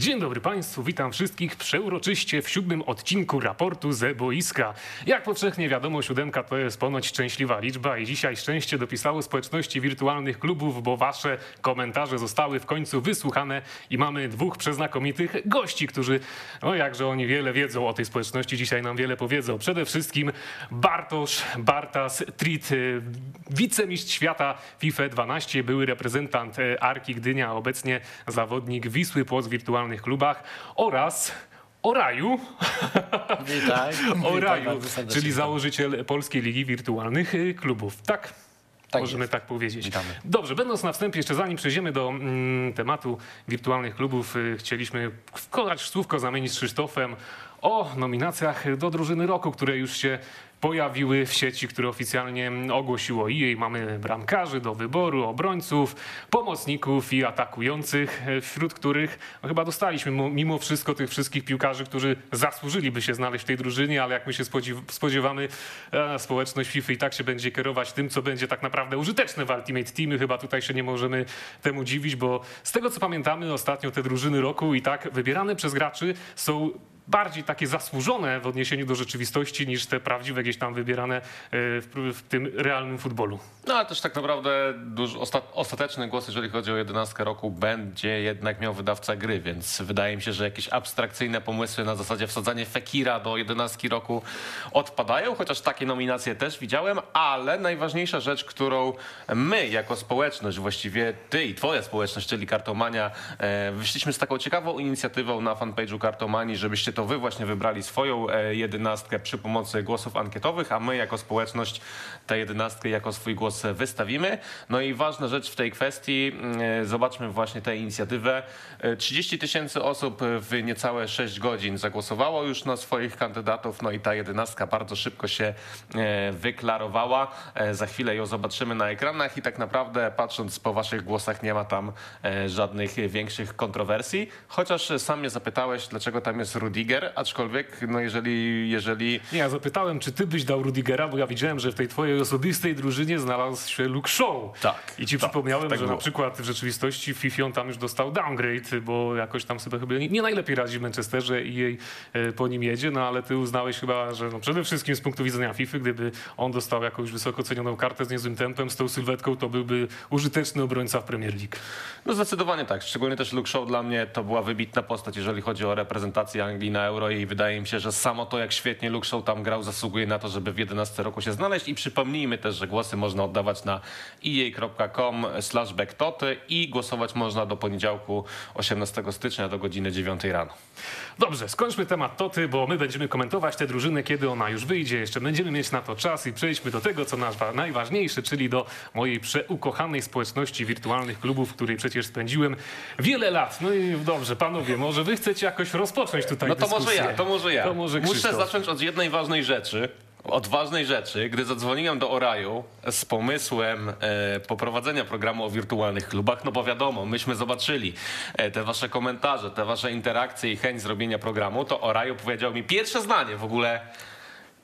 Dzień dobry Państwu, witam wszystkich przeuroczyście w siódmym odcinku raportu ze boiska. Jak powszechnie wiadomo, siódemka to jest ponoć szczęśliwa liczba i dzisiaj szczęście dopisało społeczności wirtualnych klubów, bo Wasze komentarze zostały w końcu wysłuchane i mamy dwóch przeznakomitych gości, którzy, no jakże oni wiele wiedzą o tej społeczności, dzisiaj nam wiele powiedzą. Przede wszystkim Bartosz Bartas Trit, y, wicemistrz świata FIFA 12, były reprezentant y, Arki Gdynia, obecnie zawodnik Wisły Płoc w wirtualnych klubach oraz o Raju, Witaj. o Raju serdecznie. czyli założyciel Polskiej Ligi Wirtualnych y, Klubów. Tak? Tak Możemy jest. tak powiedzieć. Witamy. Dobrze, będąc na wstępie, jeszcze zanim przejdziemy do mm, tematu wirtualnych klubów, y, chcieliśmy wkolać słówko zamienić z Krzysztofem o nominacjach do drużyny roku, które już się pojawiły w sieci, które oficjalnie ogłosiło EA. Mamy bramkarzy do wyboru, obrońców, pomocników i atakujących, e, wśród których no, chyba dostaliśmy mo- mimo wszystko tych wszystkich piłkarzy, którzy zasłużyliby się znaleźć w tej drużynie, ale jak my się spodziew- spodziewamy, e, społeczność FIFA i tak się będzie kierować tym, co będzie tak naprawdę użyteczne w Ultimate Teamy. Chyba tutaj się nie możemy temu dziwić, bo z tego co pamiętamy, ostatnio te drużyny roku i tak wybierane przez graczy są bardziej takie zasłużone w odniesieniu do rzeczywistości niż te prawdziwe gdzieś tam wybierane e, w, w tym realnym futbolu. No ale też tak naprawdę osta, ostateczny głos, jeżeli chodzi o 11 roku, będzie jednak miał wydawca gry, więc wydaje mi się, że jakieś abstrakcyjne pomysły na zasadzie wsadzanie Fekira do 11 roku odpadają, chociaż takie nominacje też widziałem, ale najważniejsza rzecz, którą my jako społeczność, właściwie ty i twoja społeczność, czyli Kartomania, e, wyszliśmy z taką ciekawą inicjatywą na fanpage'u Kartomanii, żebyście to wy właśnie wybrali swoją e, jedenastkę przy pomocy głosów ankietowych, a my jako społeczność tę jedenastkę jako swój głos wystawimy. No i ważna rzecz w tej kwestii, mm, zobaczmy właśnie tę inicjatywę. E, 30 tysięcy osób w niecałe 6 godzin zagłosowało już na swoich kandydatów, no i ta jedenastka bardzo szybko się e, wyklarowała. E, Za chwilę ją zobaczymy na ekranach i tak naprawdę patrząc po waszych głosach nie ma tam e, żadnych większych kontrowersji, chociaż sam mnie zapytałeś, dlaczego tam jest Rudiger, aczkolwiek no jeżeli, jeżeli Nie, ja zapytałem, czy ty byś dał Rudigera, bo ja widziałem, że w tej twojej osobistej drużynie znalazł się Luke Shaw. Tak, I ci tak, przypomniałem, tak że było. na przykład w rzeczywistości FIFA on tam już dostał downgrade, bo jakoś tam sobie chyba nie, nie najlepiej radzi w Manchesterze i jej e, po nim jedzie, no ale ty uznałeś chyba, że no przede wszystkim z punktu widzenia FIFA, gdyby on dostał jakąś wysoko cenioną kartę z niezłym tempem, z tą sylwetką, to byłby użyteczny obrońca w Premier League. No zdecydowanie tak. Szczególnie też Luke Shaw dla mnie to była wybitna postać, jeżeli chodzi o reprezentację Anglii na Euro i wydaje mi się, że samo to, jak świetnie Luke Shaw tam grał, zasługuje na to, żeby w 11 roku się znaleźć i przypomnijmy też, że głosy można oddawać na ea.com slash backtoty i głosować można do poniedziałku 18 stycznia do godziny 9 rano. Dobrze, skończmy temat Toty, bo my będziemy komentować tę drużynę, kiedy ona już wyjdzie. Jeszcze będziemy mieć na to czas i przejdźmy do tego, co nazwa najważniejsze, czyli do mojej przeukochanej społeczności wirtualnych klubów, w której przecież spędziłem wiele lat. No i dobrze, panowie, może wy chcecie jakoś rozpocząć tutaj No to może ja, to może ja. To może Muszę zacząć od jednej ważnej rzeczy. Od ważnej rzeczy, gdy zadzwoniłem do Oraju z pomysłem e, poprowadzenia programu o wirtualnych klubach, no bo wiadomo, myśmy zobaczyli e, te wasze komentarze, te wasze interakcje i chęć zrobienia programu, to Oraju powiedział mi pierwsze zdanie w ogóle.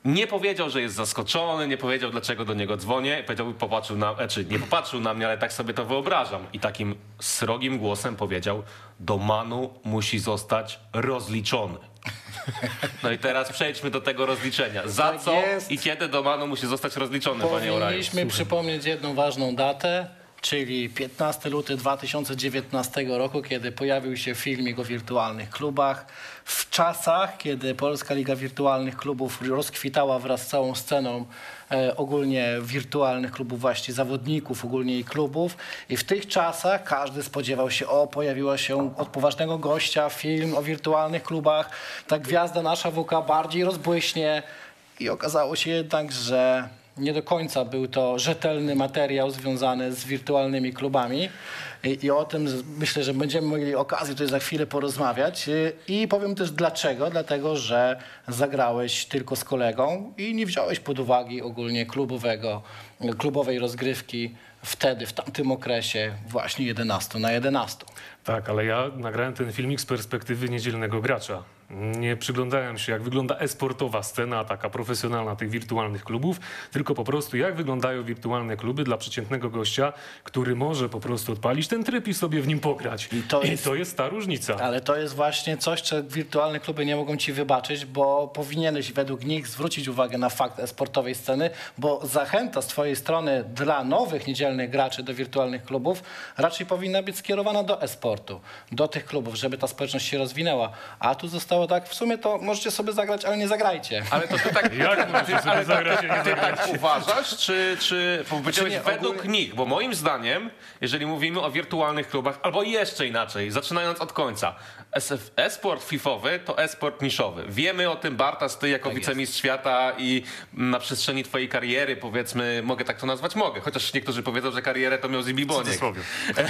Nie powiedział, że jest zaskoczony, nie powiedział, dlaczego do niego dzwonię. Powiedział, popatrzył na, znaczy nie popatrzył na mnie, ale tak sobie to wyobrażam. I takim srogim głosem powiedział, do Manu musi zostać rozliczony. No i teraz przejdźmy do tego rozliczenia. Za Tak co jest. i kiedy do Manu musi zostać rozliczony, panie Oraju? Powinniśmy przypomnieć jedną ważną datę, czyli 15 luty 2019 roku, kiedy pojawił się filmik o wirtualnych klubach. W czasach, kiedy Polska Liga Wirtualnych Klubów rozkwitała wraz z całą sceną e, ogólnie wirtualnych klubów, właśnie zawodników, ogólnie i klubów. I w tych czasach każdy spodziewał się, o, pojawiła się od poważnego gościa film o wirtualnych klubach. Ta gwiazda nasza WK bardziej rozbłyśnie. I okazało się jednak, że nie do końca był to rzetelny materiał związany z wirtualnymi klubami. I, i o tym myślę, że będziemy mieli okazję tutaj za chwilę porozmawiać. Y, I powiem też dlaczego. Dlatego, że zagrałeś tylko z kolegą i nie wziąłeś pod uwagę ogólnie klubowego, klubowej rozgrywki wtedy, w tamtym okresie właśnie 11 na 11. Tak, ale ja nagrałem ten filmik z perspektywy niedzielnego gracza. Nie przyglądałem się, jak wygląda esportowa scena, taka profesjonalna tych wirtualnych klubów, tylko po prostu jak wyglądają wirtualne kluby dla przeciętnego gościa, który może po prostu odpalić ten tryb i sobie w nim pograć. I to I jest- to jest ta różnica. Ale to jest właśnie coś, co wirtualne kluby nie mogą ci wybaczyć, bo powinieneś według nich zwrócić uwagę na fakt esportowej sceny, bo zachęta z twojej strony dla nowych niedzielnych graczy do wirtualnych klubów raczej powinna być skierowana do esportu, do tych klubów, żeby ta społeczność się rozwinęła. A tu zostało tak, w sumie to możecie sobie zagrać, ale nie zagrajcie. Ale to ty tak, Jak możecie sobie ale zagrać, nie ty zagrać? tak uważasz, czy, czy powiedziałeś nie, według ogólnie- nich? Bo moim zdaniem, jeżeli mówimy o wirtualnych klubach, albo jeszcze inaczej, zaczynając od końca, e-sport fifowy to e-sport niszowy. Wiemy o tym, Bartas, ty jako Tak wicemistrz świata i na przestrzeni twojej kariery, powiedzmy, mogę tak to nazwać? Mogę, chociaż niektórzy powiedzą, że karierę to miał Zibi Boniek. cudzysłowie.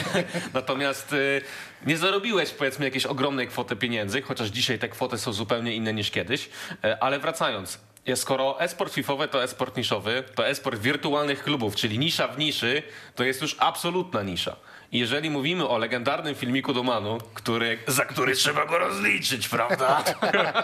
Natomiast y, nie zarobiłeś powiedzmy jakiejś ogromnej kwoty pieniędzy, chociaż dzisiaj te kwoty są zupełnie inne niż kiedyś. E, Ale wracając, e, skoro e-sport fifowy to e-sport niszowy, to e-sport wirtualnych klubów, czyli nisza w niszy, to jest już absolutna nisza. Jeżeli mówimy o legendarnym filmiku Domanu, który, za który trzeba go rozliczyć, prawda?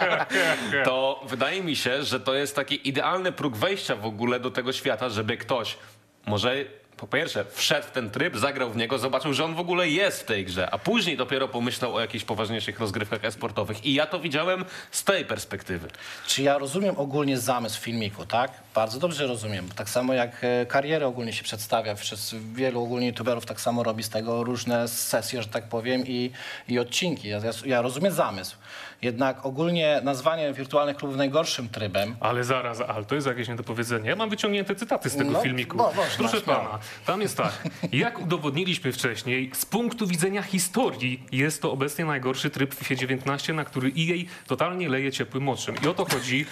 to wydaje mi się, że to jest taki idealny próg wejścia w ogóle do tego świata, żeby ktoś może po pierwsze wszedł w ten tryb, zagrał w niego, zobaczył, że on w ogóle jest w tej grze, a później dopiero pomyślał o jakichś poważniejszych rozgrywkach esportowych. I ja to widziałem z tej perspektywy. Czy ja rozumiem ogólnie zamysł filmiku, tak? Bardzo dobrze rozumiem. Tak samo jak e, karierę ogólnie się przedstawia przez wielu ogólnie youtuberów, tak samo robi z tego różne sesje, że tak powiem, i, i odcinki. Ja, ja, rozumiem zamysł. Jednak ogólnie nazwanie wirtualnych klubów najgorszym trybem, Ale zaraz, ale to jest jakieś niedopowiedzenie. Ja mam wyciągnięte cytaty z tego No, filmiku. można, Proszę pana, tam jest tak. Jak udowodniliśmy wcześniej, z punktu widzenia historii jest to obecnie najgorszy tryb w FIFA 19, na który EA totalnie leje ciepłym moczem. I o to chodzi.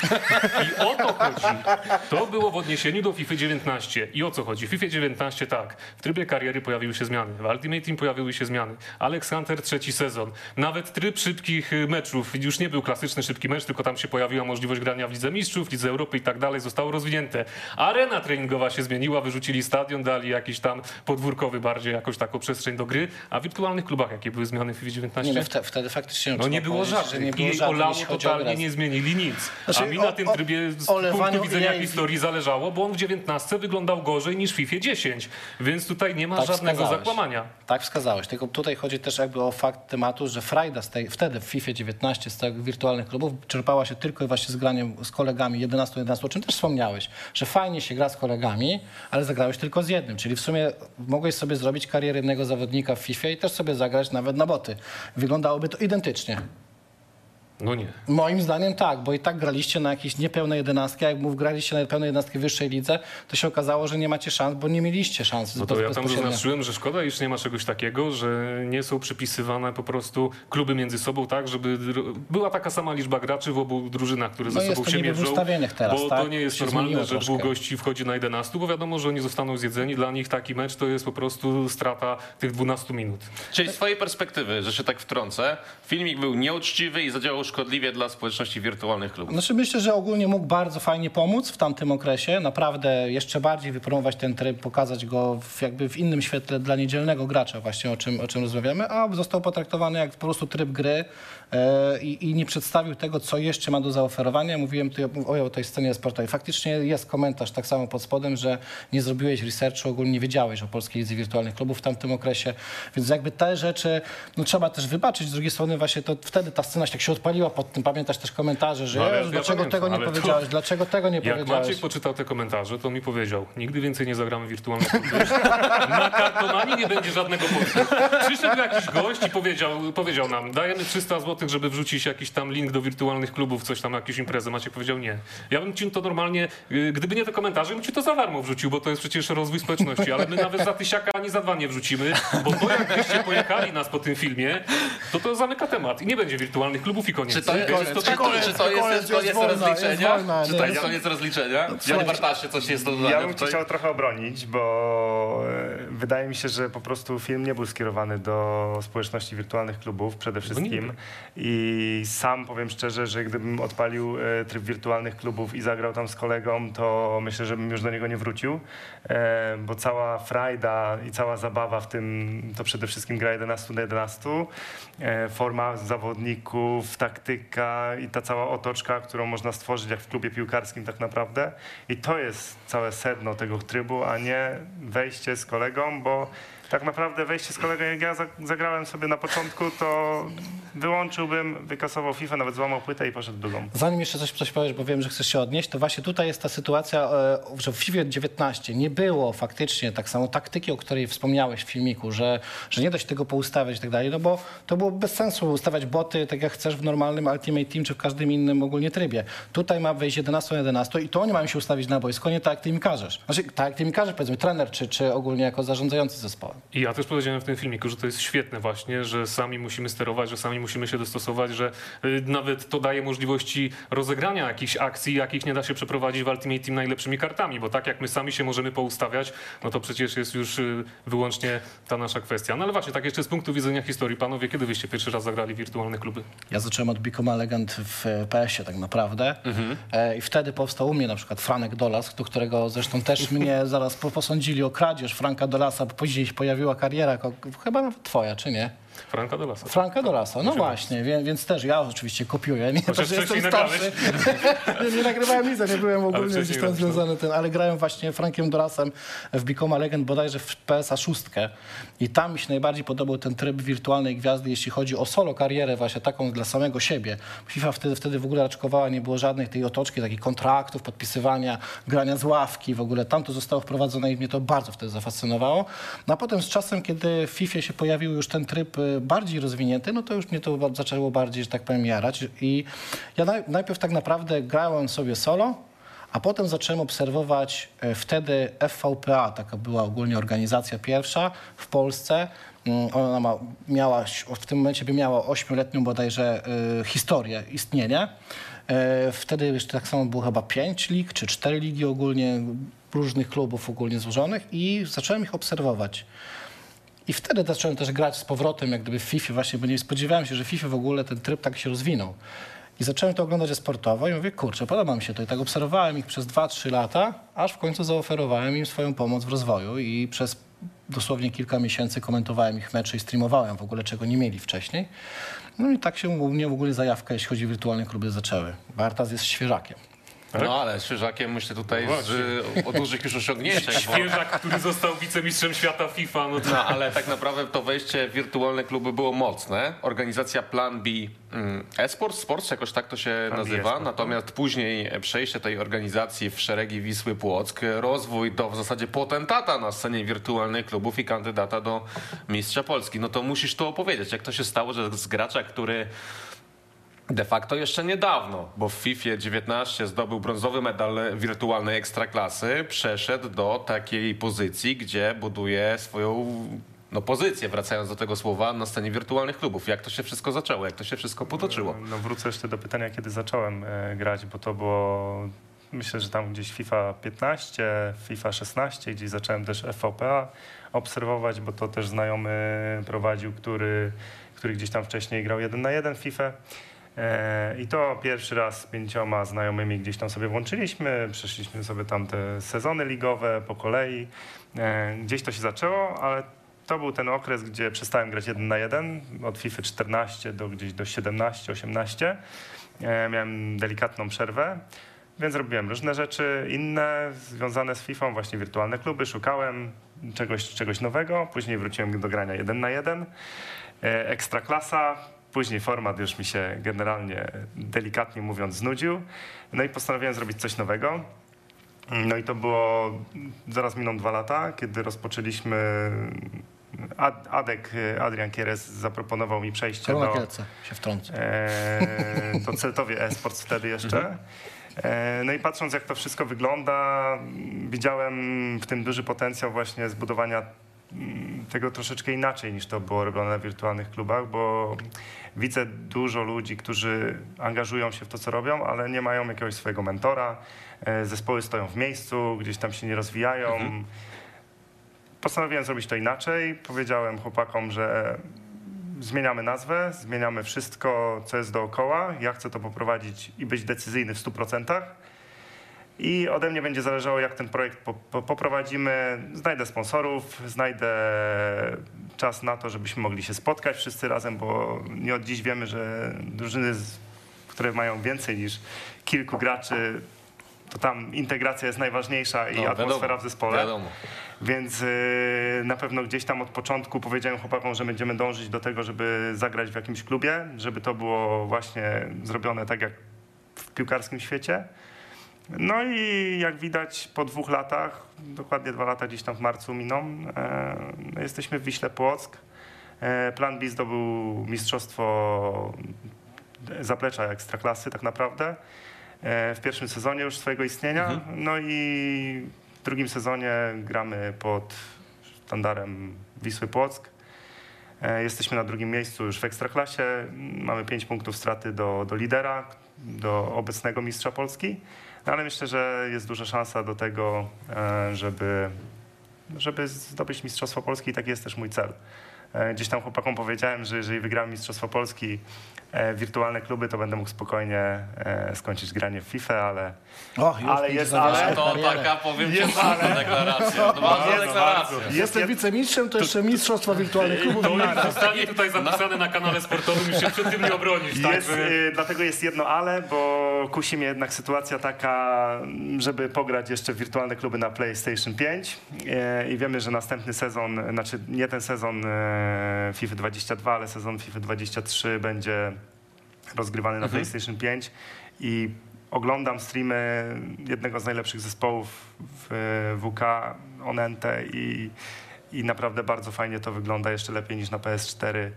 I o to chodzi. To było w odniesieniu do FIFA 19. I o co chodzi? W FIFA 19 tak. W trybie kariery pojawiły się zmiany. W Ultimate Team pojawiły się zmiany. Alex Hunter trzeci sezon. Nawet tryb szybkich y, meczów. Już nie był klasyczny szybki mecz, tylko tam się pojawiła możliwość grania w Lidze Mistrzów, Lidze Europy i tak dalej. Zostało rozwinięte. Arena treningowa się zmieniła, wyrzucili stadion, dali jakiś tam podwórkowy bardziej jakąś taką przestrzeń do gry. A w wirtualnych klubach jakie były zmiany w FIFA 19? nie no, wte, wtedy faktycznie No nie było żadnych. nie było I żadnych, totalnie nie zmienili nic. A Znaczy, mi o- na tym trybie z punktu widzenia jej- historii zależało, bo on w 19 wyglądał gorzej niż w FIFA 10. Więc tutaj nie ma Tak żadnego wskazałeś. zakłamania. Tak wskazałeś, tylko tutaj chodzi też jakby o fakt tematu, że frajda z tej, wtedy w FIFA 19 z tych wirtualnych klubów czerpała się tylko i właśnie z graniem z kolegami 11-11, o czym też wspomniałeś, że fajnie się gra z kolegami, ale zagrałeś tylko z jednym, czyli w sumie mogłeś sobie zrobić karierę jednego zawodnika w FIFA i też sobie zagrać nawet na boty. Wyglądałoby to identycznie. No nie. Moim zdaniem tak, bo i tak graliście na jakieś niepełne jedenastki, a jak mów, graliście na pełne jedenastki w wyższej lidze, to się okazało, że nie macie szans, bo nie mieliście szans. No to bez- ja tam zaznaczyłem, że szkoda, iż nie ma czegoś takiego, że nie są przypisywane po prostu kluby między sobą tak, żeby była taka sama liczba graczy w obu drużynach, które No ze jest sobą się mierzą. ustawieniach teraz, bo tak? to nie jest Się normalne, że dwóch gości wchodzi na 11, bo wiadomo, że oni zostaną zjedzeni. Dla nich taki mecz to jest po prostu strata tych 12 minut. Czyli z twojej perspektywy, że się tak wtrącę, filmik był nieuczciwy i zadziałał szkodliwie dla społeczności wirtualnych klubów. Znaczy myślę, że ogólnie mógł bardzo fajnie pomóc w tamtym okresie. Naprawdę jeszcze bardziej wypromować ten tryb, pokazać go w, jakby w innym świetle dla niedzielnego gracza właśnie o czym, o czym rozmawiamy, a został potraktowany jak po prostu tryb gry i, i nie przedstawił tego, co jeszcze ma do zaoferowania. Mówiłem tutaj o, o tej scenie sportowej. Faktycznie jest komentarz tak samo pod spodem, że nie zrobiłeś researchu, ogólnie nie wiedziałeś o Polskiej Lidze Wirtualnych Klubów w tamtym okresie, więc jakby te rzeczy no, trzeba też wybaczyć. Z drugiej strony właśnie to wtedy ta scena się tak się odpaliła pod tym, pamiętasz też komentarze, że No, ja dlaczego pamiętam, tego nie ale to- powiedziałeś, dlaczego tego nie Jak powiedziałeś. Maciek poczytał te komentarze, to mi powiedział, nigdy więcej nie zagramy wirtualnych klubów. Na kartomanii nie będzie żadnego punktu. Przyszedł jakiś gość i powiedział, powiedział nam, dajemy 300 zł, żeby wrzucić jakiś tam link do wirtualnych klubów, coś tam, jakieś imprezy. Maciek powiedział nie. Ja bym ci to normalnie, y, gdyby nie te komentarze, bym ci to za darmo wrzucił, bo to jest przecież rozwój społeczności, ale my nawet za tysiaka ani za dwa nie wrzucimy, bo to jakbyście pojechali nas po tym filmie, to to zamyka temat i nie będzie wirtualnych klubów i koniec. Czy to, jest, to czy, to, czy to jest, koniec, jest jest rozliczenia? wojna, Czy to nie. jest koniec rozliczenia? słuchaj. Jan Bartasie, coś jest do dodania Ja bym chciał trochę obronić, bo e, wydaje mi się, że po prostu film nie był skierowany do społeczności wirtualnych klubów przede wszystkim. I sam powiem szczerze, że gdybym odpalił e, tryb wirtualnych klubów i zagrał tam z kolegą, to myślę, że bym już do niego nie wrócił, e, bo cała frajda i cała zabawa w tym to przede wszystkim gra 11 na 11. e, forma zawodników, taktyka i ta cała otoczka, którą można stworzyć jak w klubie piłkarskim tak naprawdę. I to jest całe sedno tego trybu, a nie wejście z kolegą, bo tak naprawdę wejście z kolegą, jak ja za- zagrałem sobie na początku, to wyłączyłbym, wykasował FIFA, nawet złamał płytę i poszedł drugą. Zanim jeszcze coś, coś powiesz, bo wiem, że chcesz się odnieść, to właśnie tutaj jest ta sytuacja, e, że w FIFA 19 nie było faktycznie tak samo taktyki, o której wspomniałeś w filmiku, że, że nie da się tego poustawiać i tak dalej, no bo to było bez sensu ustawiać boty tak jak chcesz w normalnym Ultimate Team czy w każdym innym ogólnie trybie. Tutaj ma wejść 11 na 11 i to oni mają się ustawić na boisko, nie tak jak ty mi każesz. Znaczy tak jak ty mi każesz, powiedzmy trener czy, czy ogólnie jako zarządzający zespołem. I ja też powiedziałem w tym filmiku, że to jest świetne właśnie, że sami musimy sterować, że sami musimy się dostosować, że y, nawet to daje możliwości rozegrania jakichś akcji, jakich nie da się przeprowadzić w Ultimate Team najlepszymi kartami, bo tak jak my sami się możemy poustawiać, no to przecież jest już y, wyłącznie ta nasza kwestia. No ale właśnie, tak jeszcze z punktu widzenia historii, panowie, kiedy wyście pierwszy raz zagrali wirtualne kluby? Ja zacząłem od Bicoma Legend w e, PS-ie tak naprawdę. E, I wtedy powstał u mnie na przykład Franek Dolas, do którego zresztą też mnie zaraz po- posądzili o kradzież Franka Dolasa, bo później się pojawiła kariera, chyba nawet twoja, czy nie? Franka Dolasa. Franka Dolasa, no właśnie, więc, więc też ja oczywiście kopiuję. Nie to, że jestem starszy. nie, nie nagrywałem nic, nie byłem ogólnie gdzieś tam no. związany tym, ale grałem właśnie Frankiem Dolasem w Bicoma Legend bodajże w PSA 6 i tam mi się najbardziej podobał ten tryb wirtualnej gwiazdy, jeśli chodzi o solo karierę właśnie taką dla samego siebie. FIFA wtedy, wtedy w ogóle raczkowała, nie było żadnej tej otoczki, takich kontraktów, podpisywania, grania z ławki w ogóle. Tam to zostało wprowadzone i mnie to bardzo wtedy zafascynowało. No a potem z czasem, kiedy w FIFA się pojawił już ten tryb y, bardziej rozwinięty, no to już mnie to zaczęło bardziej, że tak powiem, jarać. I ja naj, najpierw tak naprawdę grałem sobie solo, a potem zacząłem obserwować e, wtedy FVPA, taka była ogólnie organizacja pierwsza w Polsce. Mm, Ona ma, miała, w tym momencie by miała ośmioletnią bodajże e, historię istnienia. E, Wtedy jeszcze tak samo było chyba pięć lig, czy cztery ligi ogólnie, różnych klubów ogólnie złożonych i zacząłem ich obserwować. I wtedy zacząłem też grać z powrotem, jak gdyby w FIFA właśnie, bo nie spodziewałem się, że FIFA w ogóle ten tryb tak się rozwinął. I zacząłem to oglądać sportowo i mówię, kurczę, podoba mi się to. I tak obserwowałem ich przez 2-3 lata, aż w końcu zaoferowałem im swoją pomoc w rozwoju i przez dosłownie kilka miesięcy komentowałem ich mecze i streamowałem w ogóle, czego nie mieli wcześniej. No i tak się u mnie w ogóle zajawka, jeśli chodzi o wirtualne kluby, zaczęły. Bartas jest świeżakiem. No ale świeżakiem myślę tutaj No z, o dużych już osiągnięciach. bo- Świeżak, który został wicemistrzem świata FIFA, no to No, ale tak naprawdę to wejście w wirtualne kluby było mocne. Organizacja Plan B mm, Esports, Sports, jakoś tak to się B nazywa. Natomiast później przejście tej organizacji w szeregi Wisły Płock, rozwój do w zasadzie potentata na scenie wirtualnych klubów i kandydata do mistrza Polski. No to musisz to opowiedzieć, jak to się stało, że z gracza, który de facto jeszcze niedawno, bo w FIFA 19 zdobył brązowy medal wirtualnej ekstraklasy, przeszedł do takiej pozycji, gdzie buduje swoją no, pozycję, wracając do tego słowa, na scenie wirtualnych klubów. Jak to się wszystko zaczęło, jak to się wszystko potoczyło? No wrócę jeszcze do pytania, kiedy zacząłem e, grać, bo to było myślę, że tam gdzieś FIFA 15, FIFA 16, gdzieś zacząłem też FVPA obserwować, bo to też znajomy prowadził, który, który gdzieś tam wcześniej grał jeden na jeden FIFA. E, I to pierwszy raz z pięcioma znajomymi gdzieś tam sobie włączyliśmy, przeszliśmy sobie tam te sezony ligowe po kolei. E, Gdzieś to się zaczęło, ale to był ten okres, gdzie przestałem grać jeden na jeden, od FIFA 14 do gdzieś do 17, 18. E, Miałem delikatną przerwę, więc robiłem różne rzeczy inne związane z FIFA, właśnie wirtualne kluby, szukałem czegoś, czegoś nowego. Później wróciłem do grania jeden na jeden. Ekstraklasa, później format już mi się generalnie, delikatnie mówiąc, znudził. No i postanowiłem zrobić coś nowego. No i to było, zaraz miną dwa lata, kiedy rozpoczęliśmy, Ad, Adek, Adrian Kieres zaproponował mi przejście Korona do, Kielce się wtrącę. e, to Celtowie Esports wtedy jeszcze. E, No i patrząc jak to wszystko wygląda, widziałem w tym duży potencjał właśnie zbudowania tego troszeczkę inaczej niż to było robione na wirtualnych klubach, bo widzę dużo ludzi, którzy angażują się w to, co robią, ale nie mają jakiegoś swojego mentora. E, Zespoły stoją w miejscu, gdzieś tam się nie rozwijają. Postanowiłem zrobić to inaczej. Powiedziałem chłopakom, że zmieniamy nazwę, zmieniamy wszystko, co jest dookoła. Ja chcę to poprowadzić i być decyzyjny w 100%. I ode mnie będzie zależało, jak ten projekt po, po, poprowadzimy. Znajdę sponsorów, znajdę czas na to, żebyśmy mogli się spotkać wszyscy razem, bo nie od dziś wiemy, że drużyny, które mają więcej niż kilku graczy, to tam integracja jest najważniejsza i No, atmosfera wiadomo, w zespole. Wiadomo. Więc y, na pewno gdzieś tam od początku powiedziałem chłopakom, że będziemy dążyć do tego, żeby zagrać w jakimś klubie, żeby to było właśnie zrobione tak jak w piłkarskim świecie. No i jak widać po dwóch latach, dokładnie dwa lata gdzieś tam w marcu miną, e, no jesteśmy w Wiśle Płock. E, Plan B zdobył mistrzostwo zaplecza ekstraklasy tak naprawdę e, w pierwszym sezonie już swojego istnienia. No i w drugim sezonie gramy pod sztandarem Wisły Płock. E, Jesteśmy na drugim miejscu już w ekstraklasie. Mamy 5 punktów straty do, do lidera, do obecnego mistrza Polski. No ale myślę, że jest duża szansa do tego, e, żeby, żeby zdobyć Mistrzostwo Polski i taki jest też mój cel. E, Gdzieś tam chłopakom powiedziałem, że jeżeli wygramy Mistrzostwo Polski, e, wirtualne kluby, to będę mógł spokojnie e, skończyć granie w FIFA, ale O, już Ale jest ale. To taka, powiem Jest ważna deklaracja. Jest deklaracja. Jestem wicemistrzem, to jeszcze mistrzostwa wirtualnych klubów. To już zostanie tutaj zapisane na kanale sportowym, już się przed tym nie obronisz. Jest, Także y, dlatego jest jedno ale, bo kusi mnie jednak sytuacja taka, żeby pograć jeszcze w wirtualne kluby na PlayStation 5 y, i wiemy, że następny sezon, znaczy nie ten sezon FIFA 22, ale sezon FIFA 23 będzie rozgrywany na PlayStation 5 i oglądam streamy jednego z najlepszych zespołów w WK, Onente i, i naprawdę bardzo fajnie to wygląda, jeszcze lepiej niż na PS4.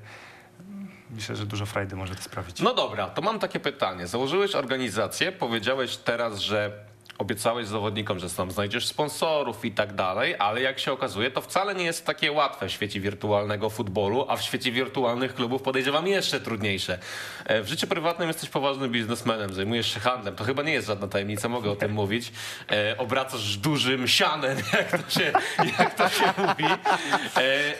Myślę, że dużo frajdy może to sprawić. No dobra, to mam takie pytanie. Założyłeś organizację, powiedziałeś teraz, że obiecałeś zawodnikom, że tam znajdziesz sponsorów i tak dalej, ale jak się okazuje, to wcale nie jest takie łatwe w świecie wirtualnego futbolu, a w świecie wirtualnych klubów podejrzewam jeszcze trudniejsze. E, W życiu prywatnym jesteś poważnym biznesmenem, zajmujesz się handlem, to chyba nie jest żadna tajemnica, mogę o tym mówić. E, Obracasz dużym sianem, jak to się, jak to się mówi. E,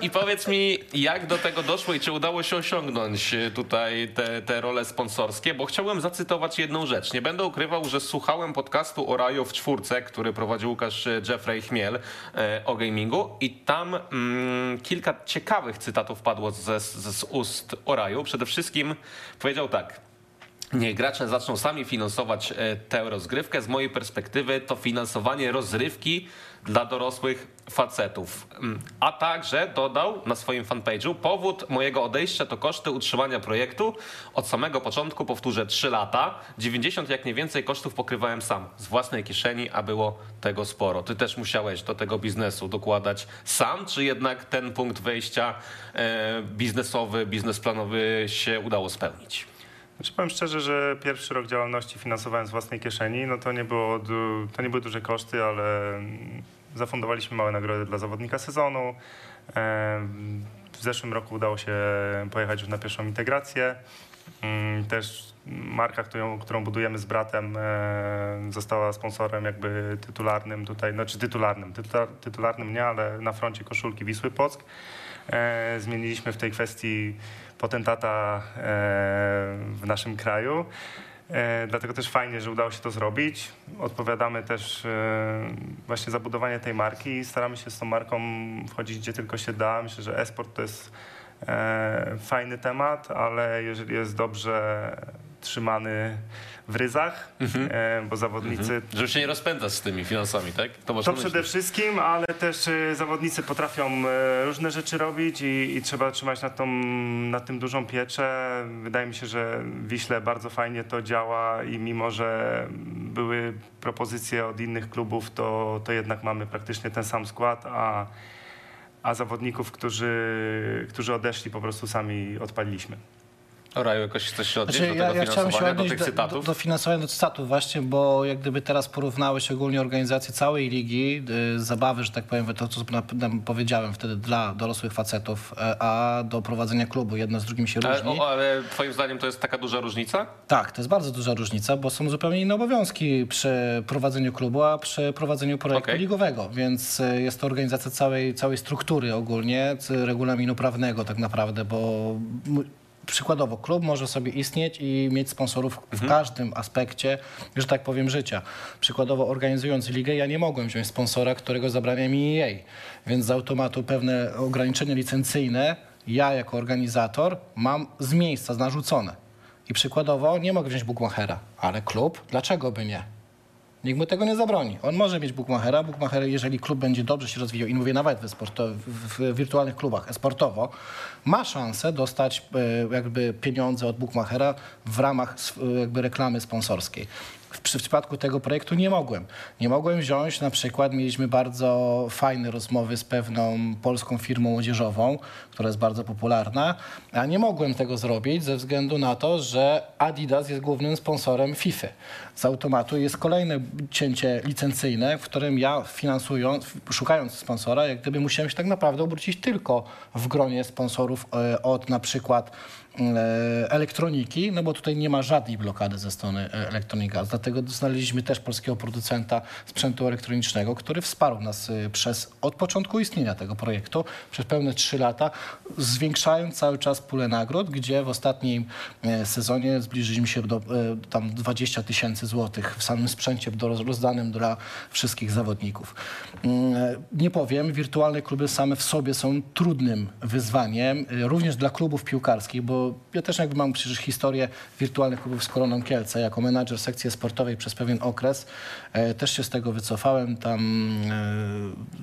I, I powiedz mi, jak do tego doszło i czy udało się osiągnąć tutaj te, te role sponsorskie, bo chciałbym zacytować jedną rzecz. Nie będę ukrywał, że słuchałem podcastu o Raju w czwórce, który prowadził Łukasz e, Jeffrey Chmiel e, o gamingu i tam mm, kilka ciekawych cytatów padło ze, z ust Oraju. Przede wszystkim powiedział tak. Niech gracze zaczną sami finansować e, tę rozgrywkę. Z mojej perspektywy to finansowanie rozrywki dla dorosłych facetów. Mm, A także dodał na swoim fanpage'u, powód mojego odejścia to koszty utrzymania projektu. Od samego początku, powtórzę, 3 lata. 90 jak nie więcej kosztów pokrywałem sam, z własnej kieszeni, a było tego sporo. Ty też musiałeś do tego biznesu dokładać sam, czy jednak ten punkt wejścia e, biznesowy, biznesplanowy się udało spełnić? Znaczy powiem szczerze, że pierwszy rok działalności finansowałem z własnej kieszeni. No to nie, było, to nie były duże koszty, ale mm, zafundowaliśmy małe nagrody dla zawodnika sezonu. W zeszłym roku udało się pojechać już na pierwszą integrację. Mm, Też marka, którą, którą budujemy z bratem, e, została sponsorem jakby tytularnym tutaj, znaczy tytularnym, tytular, tytularnym nie, ale na froncie koszulki Wisły Płock. E, Zmieniliśmy w tej kwestii potentata e, w naszym kraju. E, Dlatego też fajnie, że udało się to zrobić. Odpowiadamy też e, właśnie za budowanie tej marki i staramy się z tą marką wchodzić gdzie tylko się da. Myślę, że e-sport to jest fajny temat, ale jeżeli jest dobrze trzymany w ryzach, e, bo zawodnicy Żeby się nie rozpędzać z tymi finansami, tak? To, to na myśli. przede wszystkim, ale też y, zawodnicy potrafią y, różne rzeczy robić i, i trzeba trzymać nad, tą, nad tym dużą pieczę. Wydaje mi się, że w Wiśle bardzo fajnie to działa i mimo, że były propozycje od innych klubów, to, to jednak mamy praktycznie ten sam skład, a, a zawodników, którzy, którzy odeszli, po prostu sami odpaliliśmy. Raju, jakoś chcesz się odnieść Znaczy, do ja, tego ja się finansowania, do odnieść tych do, do, cytatów? do finansowania, do cytatów właśnie, bo jak gdyby teraz porównałeś ogólnie organizację całej ligi, y, zabawy, że tak powiem, to co powiedziałem wtedy dla dorosłych facetów, e, a do prowadzenia klubu. Jedno z drugim się ale, różni. o, ale twoim zdaniem to jest taka duża różnica? Tak, to jest bardzo duża różnica, bo są zupełnie inne obowiązki przy prowadzeniu klubu, a przy prowadzeniu projektu Okej. ligowego, więc e, jest to organizacja całej, całej struktury ogólnie, regulaminu prawnego tak naprawdę, bo Przykładowo, klub może sobie istnieć i mieć sponsorów w Mhm. każdym aspekcie, że tak powiem, życia. Przykładowo, organizując ligę, ja nie mogłem wziąć sponsora, którego zabrania mi EA, więc z automatu pewne ograniczenia licencyjne ja jako organizator mam z miejsca narzucone. I przykładowo nie mogę wziąć Bookmachera, ale klub, dlaczego by nie? Nikt mu tego nie zabroni. On może mieć bookmachera. Bookmacher, jeżeli klub będzie dobrze się rozwijał i mówię nawet w, sporto- w, wirtualnych klubach sportowo, ma szansę dostać e, jakby pieniądze od bookmachera w ramach sw- jakby reklamy sponsorskiej. W, przy- w przypadku tego projektu nie mogłem. Nie mogłem wziąć, na przykład mieliśmy bardzo fajne rozmowy z pewną polską firmą odzieżową, która jest bardzo popularna, a nie mogłem tego zrobić ze względu na to, że Adidas jest głównym sponsorem FIFA. Z automatu jest kolejne cięcie licencyjne, w którym ja finansując, szukając sponsora, jak gdyby musiałem się tak naprawdę obrócić tylko w gronie sponsorów e, od na przykład elektroniki, no bo tutaj nie ma żadnej blokady ze strony e, Electronic Dlatego znaleźliśmy też polskiego producenta sprzętu elektronicznego, który wsparł nas e, przez od początku istnienia tego projektu, przez pełne trzy lata, zwiększając cały czas pulę nagród, gdzie w ostatnim e, sezonie zbliżyliśmy się do e, tam 20 tysięcy złotych w samym sprzęcie rozdanym dla wszystkich zawodników. Mm, e, Nie powiem, wirtualne kluby same w sobie są trudnym wyzwaniem, e, również dla klubów piłkarskich, bo ja też jakby mam przecież historię wirtualnych klubów z Koroną Kielce. Jako menadżer sekcji sportowej przez pewien okres e, też się z tego wycofałem. Tam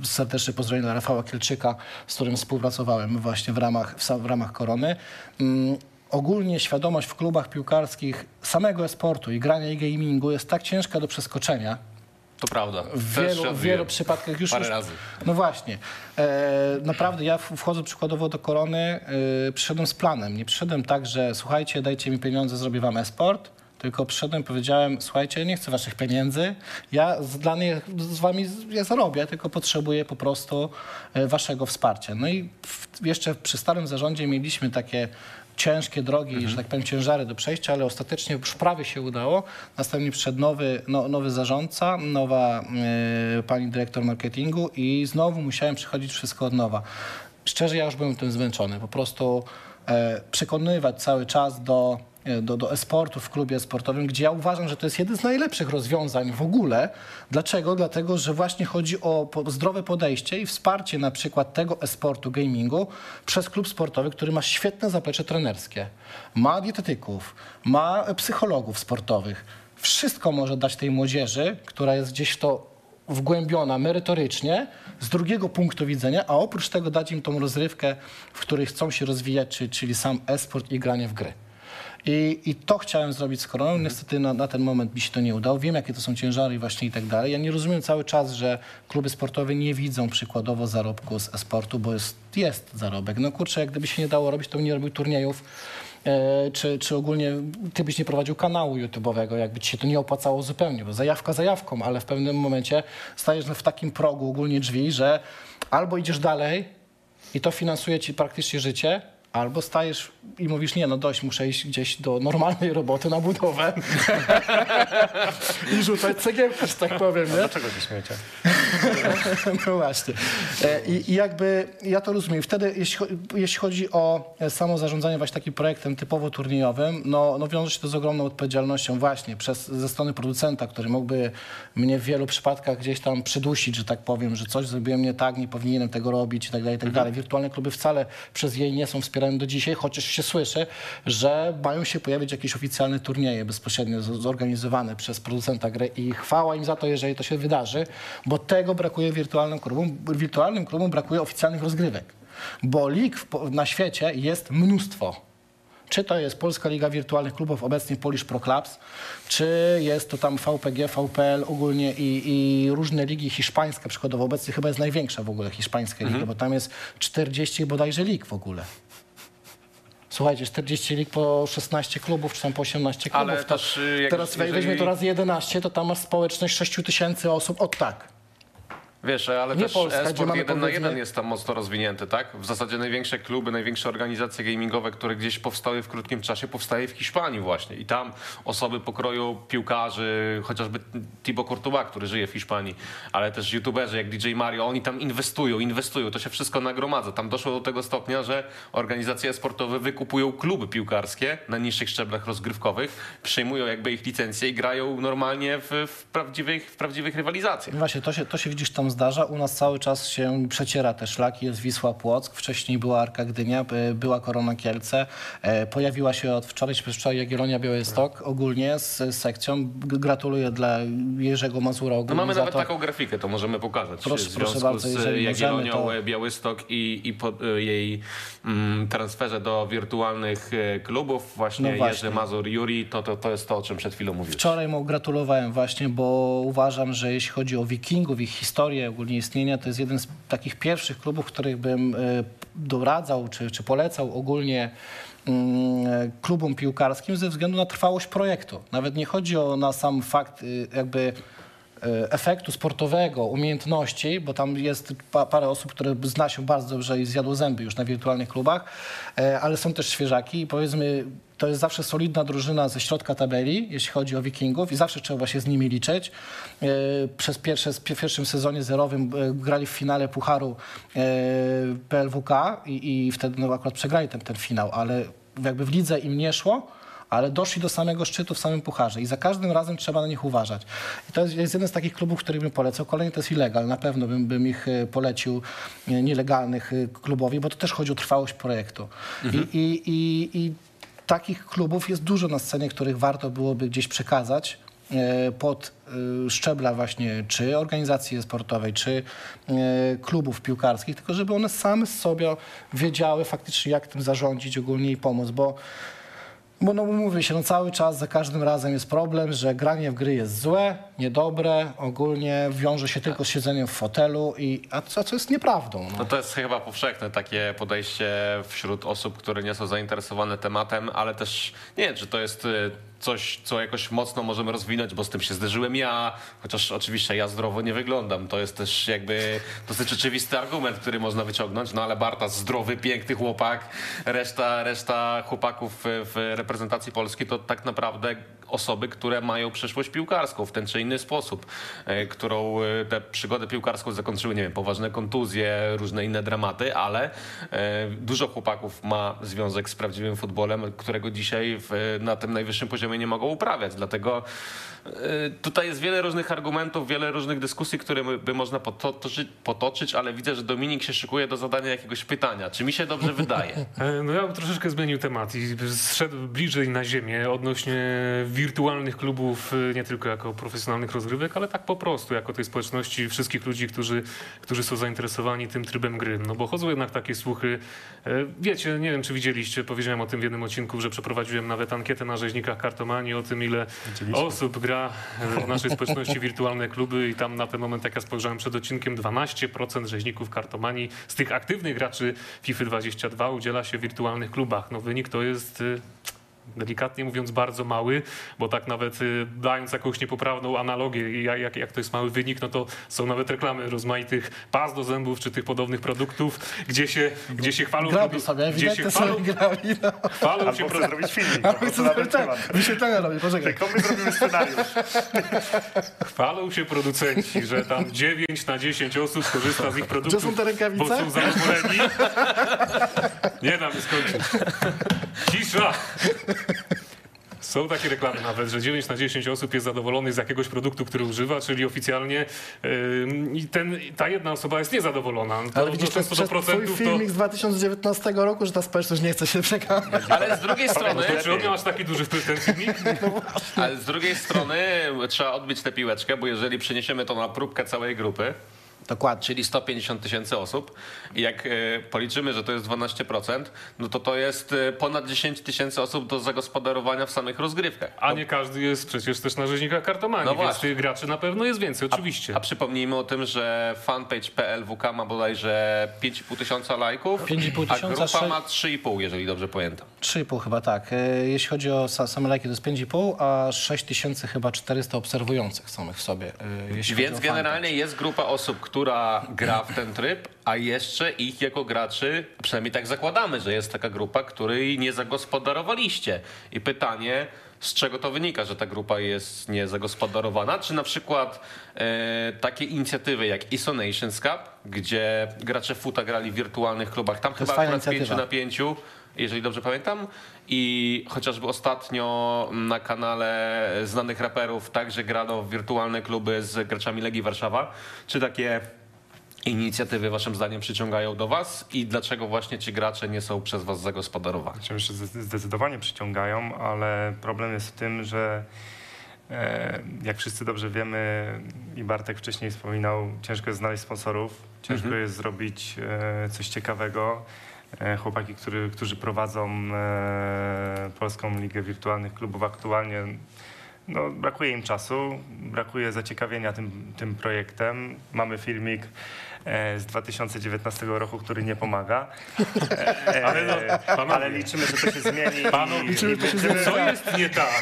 e, serdecznie pozdrowienia dla Rafała Kielczyka, z którym współpracowałem właśnie w ramach, w, w ramach Korony. Mm, Ogólnie świadomość w klubach piłkarskich samego e-sportu i grania i gamingu jest tak ciężka do przeskoczenia, To prawda. w wielu, w wielu przypadkach już... Parę już razy. No właśnie. E, naprawdę ja wchodzę przykładowo do Korony, e, przyszedłem z planem. Nie przyszedłem tak, że słuchajcie, dajcie mi pieniądze, zrobię wam e-sport, tylko przyszedłem, powiedziałem, słuchajcie, nie chcę waszych pieniędzy, ja z, dla nie, z wami ja zarobię, tylko potrzebuję po prostu e, waszego wsparcia. No i w, jeszcze przy starym zarządzie mieliśmy takie ciężkie drogi, że tak powiem, ciężary do przejścia, ale ostatecznie już prawie się udało. Następnie przyszedł nowy, no, nowy zarządca, nowa e, pani dyrektor marketingu i znowu musiałem przechodzić wszystko od nowa. Szczerze, ja już byłem tym zmęczony. Po prostu e, przekonywać cały czas do, do, do e-sportu w klubie sportowym, gdzie ja uważam, że to jest jeden z najlepszych rozwiązań w ogóle. Dlaczego? Dlatego, że właśnie chodzi o zdrowe podejście i wsparcie na przykład tego e-sportu, gamingu przez klub sportowy, który ma świetne zaplecze trenerskie, ma dietetyków, ma e, psychologów sportowych. Wszystko może dać tej młodzieży, która jest gdzieś w to wgłębiona merytorycznie z drugiego punktu widzenia, a oprócz tego dać im tą rozrywkę, w której chcą się rozwijać, czy- czyli sam e-sport i granie w gry. I, I to chciałem zrobić z koroną. Niestety na, na ten moment mi się to nie udało. Wiem, jakie to są ciężary właśnie i tak dalej. Ja nie rozumiem cały czas, że kluby sportowe nie widzą przykładowo zarobku z e-sportu, bo jest, jest zarobek. No kurczę, jak gdyby się nie dało robić, to bym nie robił turniejów. E, czy, czy ogólnie ty byś nie prowadził kanału YouTube'owego, jakby ci się to nie opłacało zupełnie, bo zajawka zajawką, ale w pewnym momencie stajesz w takim progu ogólnie drzwi, że albo idziesz dalej i to finansuje ci praktycznie życie, albo stajesz i mówisz, nie no dość, muszę iść gdzieś do normalnej roboty na budowę i rzucać cegiełki, że tak powiem, nie? Dlaczego się śmiecie? No właśnie. E, I, I jakby ja to rozumiem. Wtedy, jeśli, jeśli chodzi o e, samo zarządzanie właśnie takim projektem typowo turniejowym, no, no wiąże się to z ogromną odpowiedzialnością właśnie przez, ze strony producenta, który mógłby mnie w wielu przypadkach gdzieś tam przydusić, że tak powiem, że coś zrobiłem nie tak, nie powinienem tego robić i tak dalej, i tak dalej. Wirtualne kluby wcale przez jej nie są wspierane do dzisiaj, chociaż się słyszy, że mają się pojawić jakieś oficjalne turnieje bezpośrednio zorganizowane przez producenta gry i chwała im za to, jeżeli to się wydarzy, bo tego brakuje wirtualnym klubom. Wirtualnym klubom brakuje oficjalnych rozgrywek, bo lig na świecie jest mnóstwo. Czy to jest Polska Liga Wirtualnych Klubów, obecnie Polish Pro Clubs, czy jest to tam VPG, VPL ogólnie i, i różne ligi hiszpańskie, przykładowo obecnie chyba jest największa w ogóle hiszpańska liga, bo tam jest 40 bodajże lig w ogóle. Słuchajcie, 40 lig po 16 klubów, czy tam po 18 klubów. Ale to, też, teraz jeżeli- weźmie to razy 11, to tam masz społeczność 6 tysięcy osób. O tak. Wiesz, ale Nie też Polska, e-sport jeden na jeden jest tam mocno rozwinięty, tak? W zasadzie największe kluby, największe organizacje gamingowe, które gdzieś powstały w krótkim czasie, powstaje w Hiszpanii właśnie. I tam osoby pokroju piłkarzy, chociażby Thibaut Courtois, który żyje w Hiszpanii, ale też youtuberzy jak DJ Mario, oni tam inwestują, inwestują, to się wszystko nagromadza. Tam doszło do tego stopnia, że organizacje sportowe wykupują kluby piłkarskie na niższych szczeblach rozgrywkowych, przejmują jakby ich licencje i grają normalnie w, w, prawdziwych, w prawdziwych rywalizacjach. Właśnie, to się, to się widzisz tam zdarza. U nas cały czas się przeciera te szlaki. Jest Wisła Płock, wcześniej była Arka Gdynia, y, była Korona Kielce. E, Pojawiła się od wczoraj, czy wczoraj Jagiellonia Białystok ogólnie z, sekcją. Gratuluję dla Jerzego Mazura No mamy nawet taką grafikę, to możemy pokazać. Proszę- w proszę bardzo, z Jagiellonią, to- Białystok i, i po, jej mm, transferze do wirtualnych e, klubów, właśnie, No właśnie. Jerzy Mazur, Juri, to, to, to jest to, o czym przed chwilą mówiłeś. Wczoraj mu gratulowałem właśnie, bo uważam, że jeśli chodzi o Wikingów, ich historię, ogólnie istnienia, to jest jeden z takich pierwszych klubów, których bym e, doradzał czy, czy polecał ogólnie mm, klubom piłkarskim ze względu na trwałość projektu. Nawet nie chodzi o na sam fakt y, jakby e, efektu sportowego, umiejętności, bo tam jest pa, parę osób, które zna się bardzo dobrze i zjadło zęby już na wirtualnych klubach, e, ale są też świeżaki i powiedzmy, to jest zawsze solidna drużyna ze środka tabeli, jeśli chodzi o Wikingów i zawsze trzeba się z nimi liczyć. E, Przez pierwsze, w pierwszym sezonie zerowym e, grali w finale Pucharu e, PLWK i, i wtedy no, akurat przegrali ten, ten finał, ale jakby w lidze im nie szło, ale doszli do samego szczytu w samym pucharze i za każdym razem trzeba na nich uważać. I to jest, jest jeden z takich klubów, który bym polecał. Kolejny to jest Illegal. Na pewno bym, bym ich polecił nielegalnych klubowi, bo to też chodzi o trwałość projektu. I, i, i, I takich klubów jest dużo na scenie, których warto byłoby gdzieś przekazać e, pod e, szczebla właśnie czy organizacji sportowej, czy e, klubów piłkarskich, tylko żeby one same z sobie wiedziały faktycznie jak tym zarządzić ogólnie i pomóc, bo bo no mówię się, no cały czas za każdym razem jest problem, że granie w gry jest złe, niedobre, ogólnie wiąże się tylko z siedzeniem w fotelu, i, a co, co jest nieprawdą. No. No to jest chyba powszechne takie podejście wśród osób, które nie są zainteresowane tematem, ale też nie wiem, czy to jest y, coś, co jakoś mocno możemy rozwinąć, bo z tym się zderzyłem ja, chociaż oczywiście ja zdrowo nie wyglądam. To jest też jakby dosyć oczywisty argument, który można wyciągnąć, no ale Bartas zdrowy, piękny chłopak, reszta, reszta chłopaków w- reprezentacji Polski to tak naprawdę osoby, które mają przyszłość piłkarską w ten czy inny sposób, e, którą e, tę przygodę piłkarską zakończyły, nie wiem, poważne kontuzje, różne inne dramaty, ale e, dużo chłopaków ma związek z prawdziwym futbolem, którego dzisiaj w, na tym najwyższym poziomie nie mogą uprawiać. Dlatego e, tutaj jest wiele różnych argumentów, wiele różnych dyskusji, które by- można potoczyć, potoczyć, ale widzę, że Dominik się szykuje do zadania jakiegoś pytania. Czy mi się dobrze wydaje? E, No ja bym troszeczkę zmienił temat i zszedł bliżej na ziemię odnośnie wirtualnych klubów, e, nie tylko jako profesjonalnych rozgrywek, ale tak po prostu, jako tej społeczności wszystkich ludzi, którzy, którzy są zainteresowani tym trybem gry. No bo chodzą jednak takie słuchy. E, Wiecie, nie wiem czy widzieliście, powiedziałem o tym w jednym odcinku, że przeprowadziłem nawet ankietę na rzeźnikach kartomanii o tym, ile osób gra w naszej społeczności wirtualne kluby i tam na ten moment, jak ja spojrzałem przed odcinkiem, 12% rzeźników kartomanii z tych aktywnych graczy FIFA 22 udziela się w wirtualnych klubach. No wynik to jest y, delikatnie mówiąc bardzo mały, bo tak nawet y, dając jakąś niepoprawną analogię, i jak, jak, to jest mały wynik, no to są nawet reklamy rozmaitych pas do zębów czy tych podobnych produktów, gdzie się, gdzie się chwalą, produ- sobie, gdzie się chwalą, sobie grali. No. chwalą się Albo chcę zrobić filmik, prostu na ten temat. Wyświetlenia robię, poczekaj. To my zrobimy scenariusz. Chwalą się producenci, że tam 9 na 10 osób korzysta z ich produktów, Gdzie są te rękawice? bo są zadowoleni. Nie dam skończyć. Cisza! Są takie reklamy nawet, że 9 na 10 osób jest zadowolonych z jakiegoś produktu, który używa, czyli oficjalnie i ten, ta jedna osoba jest niezadowolona. To, Ale widzisz, to jest twój procentów to... filmik z 2019 roku, że ta społeczność nie chce się przekonać. Ale z drugiej strony... To czy on aż taki duży wpływ ten filmik? Ale z drugiej strony trzeba odbić tę piłeczkę, bo jeżeli przeniesiemy to na próbkę całej grupy, Dokładnie. czyli 150 tysięcy osób i jak e, policzymy, że to jest 12%, no to to jest e, ponad 10 tysięcy osób do zagospodarowania w samych rozgrywkach. A nie każdy jest przecież też na rzeźnikach kartomanii, No więc właśnie. tych graczy na pewno jest więcej, oczywiście. A przypomnijmy o tym, że fanpage PLWK ma bodajże 5,5 tysiąca lajków, 5,5 a tysiąca, grupa sze- ma 3,5, jeżeli dobrze pamiętam. 3,5 chyba tak. E, Jeśli chodzi o sa- same lajki, to jest 5,5, a 6 tysięcy chyba 400 obserwujących samych w sobie. Więc generalnie jest grupa osób, która gra w ten tryb, a jeszcze ich jako graczy, przynajmniej tak zakładamy, że jest taka grupa, której nie zagospodarowaliście. I pytanie, z czego to wynika, że ta grupa jest niezagospodarowana? Czy na przykład e, takie inicjatywy jak ISO Nations Cup, gdzie gracze futa grali w wirtualnych klubach, tam jest chyba akurat 5 inicjatywa. na 5, jeżeli dobrze pamiętam. I chociażby ostatnio na kanale znanych raperów także grano w wirtualne kluby z graczami Legii Warszawa. Czy takie inicjatywy waszym zdaniem przyciągają do was i dlaczego właśnie ci gracze nie są przez was zagospodarowani? Zde- zdecydowanie przyciągają, ale problem jest w tym, że e, jak wszyscy dobrze wiemy i Bartek wcześniej wspominał, ciężko jest znaleźć sponsorów, ciężko Mhm. jest zrobić e, coś ciekawego. E, Chłopaki, który, którzy prowadzą e, Polską Ligę Wirtualnych Klubów aktualnie, no, brakuje im czasu, brakuje zaciekawienia tym, tym projektem. Mamy filmik e, z 2019 roku, który nie pomaga. E, Ale no, panowie. ale liczymy, że to się zmieni. Panowie, i, liczymy, i będziemy, Co jest nie tak?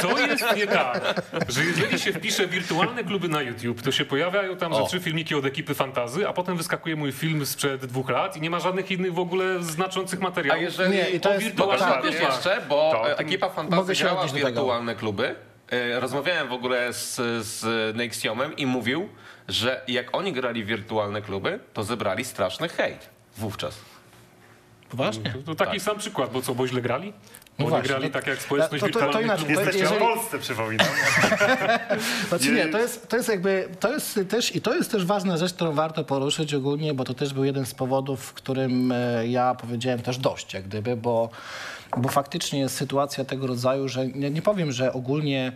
Co jest nie tak? Że jeżeli się wpisze wirtualne kluby na YouTube, to się pojawiają tam O. trzy filmiki od ekipy Fantazy, a potem wyskakuje mój film sprzed dwóch lat i nie ma żadnych innych w ogóle znaczących A materiałów. jeżeli Nie, i to jest- wirtualnych tak. jeszcze, bo To- ekipa się grała tego. wirtualne kluby. E, Rozmawiałem w ogóle z, z Nexiomem i mówił, że jak oni grali w wirtualne kluby, to zebrali straszny hejt wówczas. Poważnie? To, to taki sam przykład, bo co, bo źle grali? Bo No właśnie, grali to- tak jak społeczność to- to- to wirtualnych inaczej. Jesteśmy jeżeli- w Polsce, przypominam. Znaczy nie, to jest, to jest jakby, to jest też i to jest też ważna rzecz, którą warto poruszyć ogólnie, bo to też był jeden z powodów, w którym e, ja powiedziałem też dość, jak gdyby, bo, bo faktycznie jest sytuacja tego rodzaju, że nie, nie powiem, że ogólnie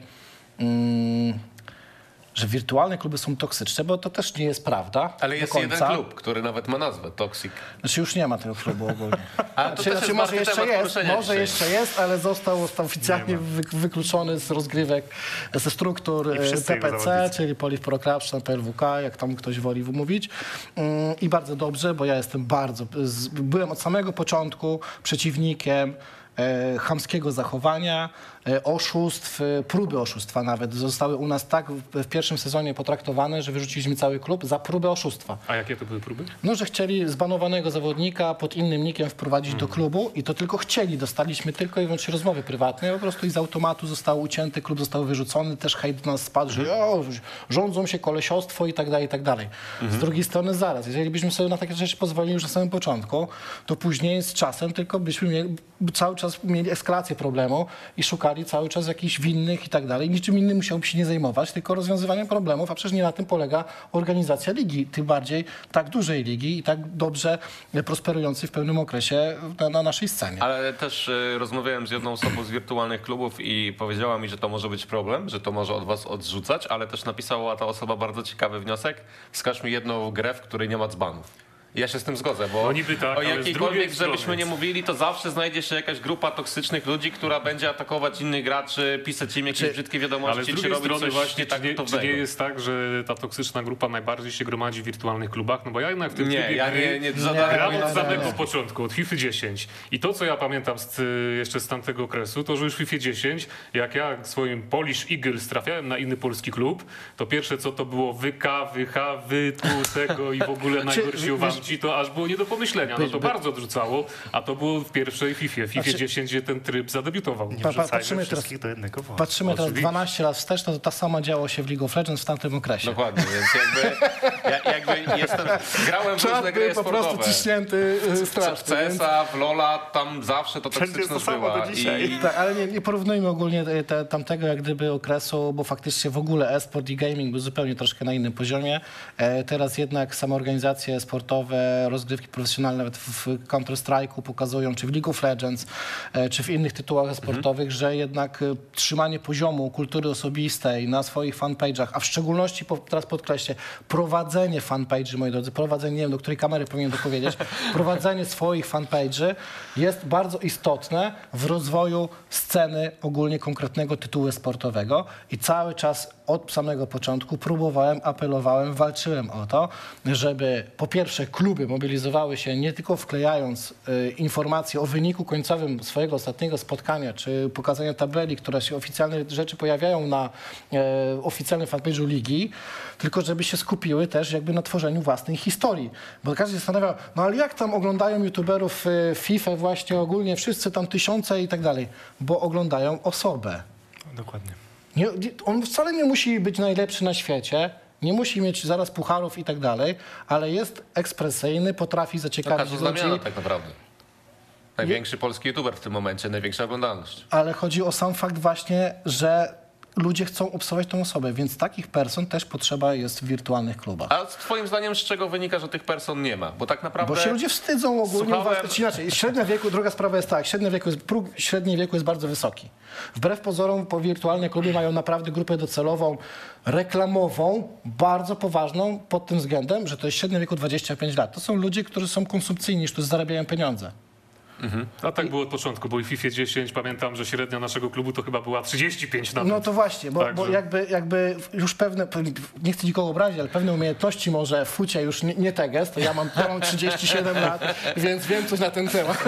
mm, że wirtualne kluby są toksyczne, bo to też nie jest prawda. Ale jest jeden klub, który nawet ma nazwę Toxic. Znaczy już nie ma tego klubu ogólnie. A to Znaczy, też znaczy jest może jeszcze jest, może jeszcze jest, ale został, został oficjalnie wy, wykluczony z rozgrywek, ze struktur e, PPC, czyli Police Pro PLWK, jak tam ktoś woli wymówić. Mm, I bardzo dobrze, bo ja jestem bardzo, byłem od samego początku przeciwnikiem e, chamskiego zachowania, oszustw, e, próby oszustwa nawet. Zostały u nas tak w, pierwszym sezonie potraktowane, że wyrzuciliśmy cały klub za próbę oszustwa. A jakie to były próby? No, że chcieli zbanowanego zawodnika pod innym nikiem wprowadzić do klubu i to tylko chcieli. Dostaliśmy tylko i wyłącznie rozmowy prywatne. Po prostu i z automatu został ucięty, klub został wyrzucony, też hejt do nas spadł, że o, rządzą się kolesiostwo i tak dalej, i tak dalej. Z drugiej strony zaraz, jeżeli byśmy sobie na takie rzeczy pozwolili już na samym początku, to później z czasem tylko byśmy mieli, cały czas mieli eskalację problemu i szukali cały czas jakichś winnych i tak dalej. Niczym innym musiałby się nie zajmować, tylko rozwiązywaniem problemów, a przecież nie na tym polega organizacja ligi, tym bardziej tak dużej ligi i tak dobrze prosperującej w pewnym okresie na, na naszej scenie. Ale też y, rozmawiałem z jedną osobą z wirtualnych klubów i powiedziała mi, że to może być problem, że to może od was odrzucać, ale też napisała ta osoba bardzo ciekawy wniosek. Wskaż mi jedną grę, w której nie ma dzbanów. Ja się z tym zgodzę, bo No niby tak, o ale jakiejkolwiek drugiej grze byśmy strony- nie mówili, to zawsze znajdzie się jakaś grupa toksycznych ludzi, która będzie atakować innych graczy, pisać im jakieś Czy- brzydkie Ale wiadomości, z czy robić strony coś właśnie, nie tak czy, nie, czy nie jest tak, że ta toksyczna grupa najbardziej się gromadzi w wirtualnych klubach? No bo ja jednak w tym Nie, trybie ja gry nie, nie, Gram od samego początku, od FIFA 10. I to, co ja pamiętam z, jeszcze z tamtego okresu, to że już w FIFA 10, jak ja swoim Polish Eagles trafiałem na inny polski klub, to pierwsze co to było wyka, wycha, wy, tu, tego i w ogóle najgorsi wiesz- to aż było nie do pomyślenia. No to bardzo odrzucało, a to było w pierwszej FIFA, w FIFA Znaczy- 10, gdzie ten tryb zadebiutował. Nie Pa- pa- patrzymy teraz- wszystkich do jednego wora. Patrzymy teraz Oczywiście. 12 lat wstecz, no to ta sama działo się w League of Legends w tamtym okresie. Dokładnie, więc jakby, ja, jakby jestem, grałem w różne gry po prostu sportowe. ciśnięty y, W strasznie. więc- CS-a, w LoL'a, tam zawsze to to toksyczność była. dzisiaj. I, Tak, ale nie, nie porównujmy ogólnie te, te, tamtego jak gdyby okresu, bo faktycznie w ogóle e-sport i gaming był zupełnie troszkę na innym poziomie. E, teraz jednak same organizacje sportowe, rozgrywki profesjonalne nawet w, Counter-Strike'u pokazują, czy w League of Legends, e, czy w innych tytułach sportowych, że jednak e, trzymanie poziomu kultury osobistej na swoich fanpage'ach, a w szczególności, teraz podkreślę, prowadzenie fanpage'y, moi drodzy, prowadzenie, nie wiem do której kamery powinien to powiedzieć, prowadzenie swoich fanpage'y jest bardzo istotne w rozwoju sceny ogólnie konkretnego tytułu sportowego i cały czas od samego początku próbowałem, apelowałem, walczyłem o to, żeby po pierwsze kluby mobilizowały się nie tylko wklejając y, informacje o wyniku końcowym swojego ostatniego spotkania, czy pokazania tabeli, które się oficjalne rzeczy pojawiają na e, oficjalnym fanpage'u ligi, tylko żeby się skupiły też jakby na tworzeniu własnej historii. Bo każdy się zastanawia, no ale jak tam oglądają youtuberów y, FIFA właśnie ogólnie, wszyscy tam tysiące i tak dalej, bo oglądają osobę. Dokładnie. Nie, on wcale nie musi być najlepszy na świecie, nie musi mieć zaraz pucharów i tak dalej, ale jest ekspresyjny, potrafi zaciekawić każdy ludzi, znamiona tak naprawdę. Największy polski youtuber w tym momencie, największa oglądalność. ale chodzi o sam fakt właśnie, że ludzie chcą obserwować tą osobę, więc takich person też potrzeba jest w wirtualnych klubach. A twoim zdaniem z czego wynika, że tych person nie ma? Bo tak naprawdę... Bo się ludzie wstydzą ogólnie. Słuchałem-. Czy inaczej, średnia wieku, druga sprawa jest tak, średnia wieku jest, próg średniej wieku jest bardzo wysoki. Wbrew pozorom po wirtualne kluby mają naprawdę grupę docelową, reklamową, bardzo poważną pod tym względem, że to jest średnia wieku 25 lat. To są ludzie, którzy są konsumpcyjni, którzy zarabiają pieniądze. A tak było od początku, bo i w FIFA 10 pamiętam, że średnia naszego klubu to chyba była 35 nawet. No to właśnie, bo, bo jakby, jakby już pewne, nie chcę nikogo obrazić, ale pewne umiejętności może w fucie już nie, nie te gest, ja mam, ja mam 37 lat, więc wiem coś na ten temat.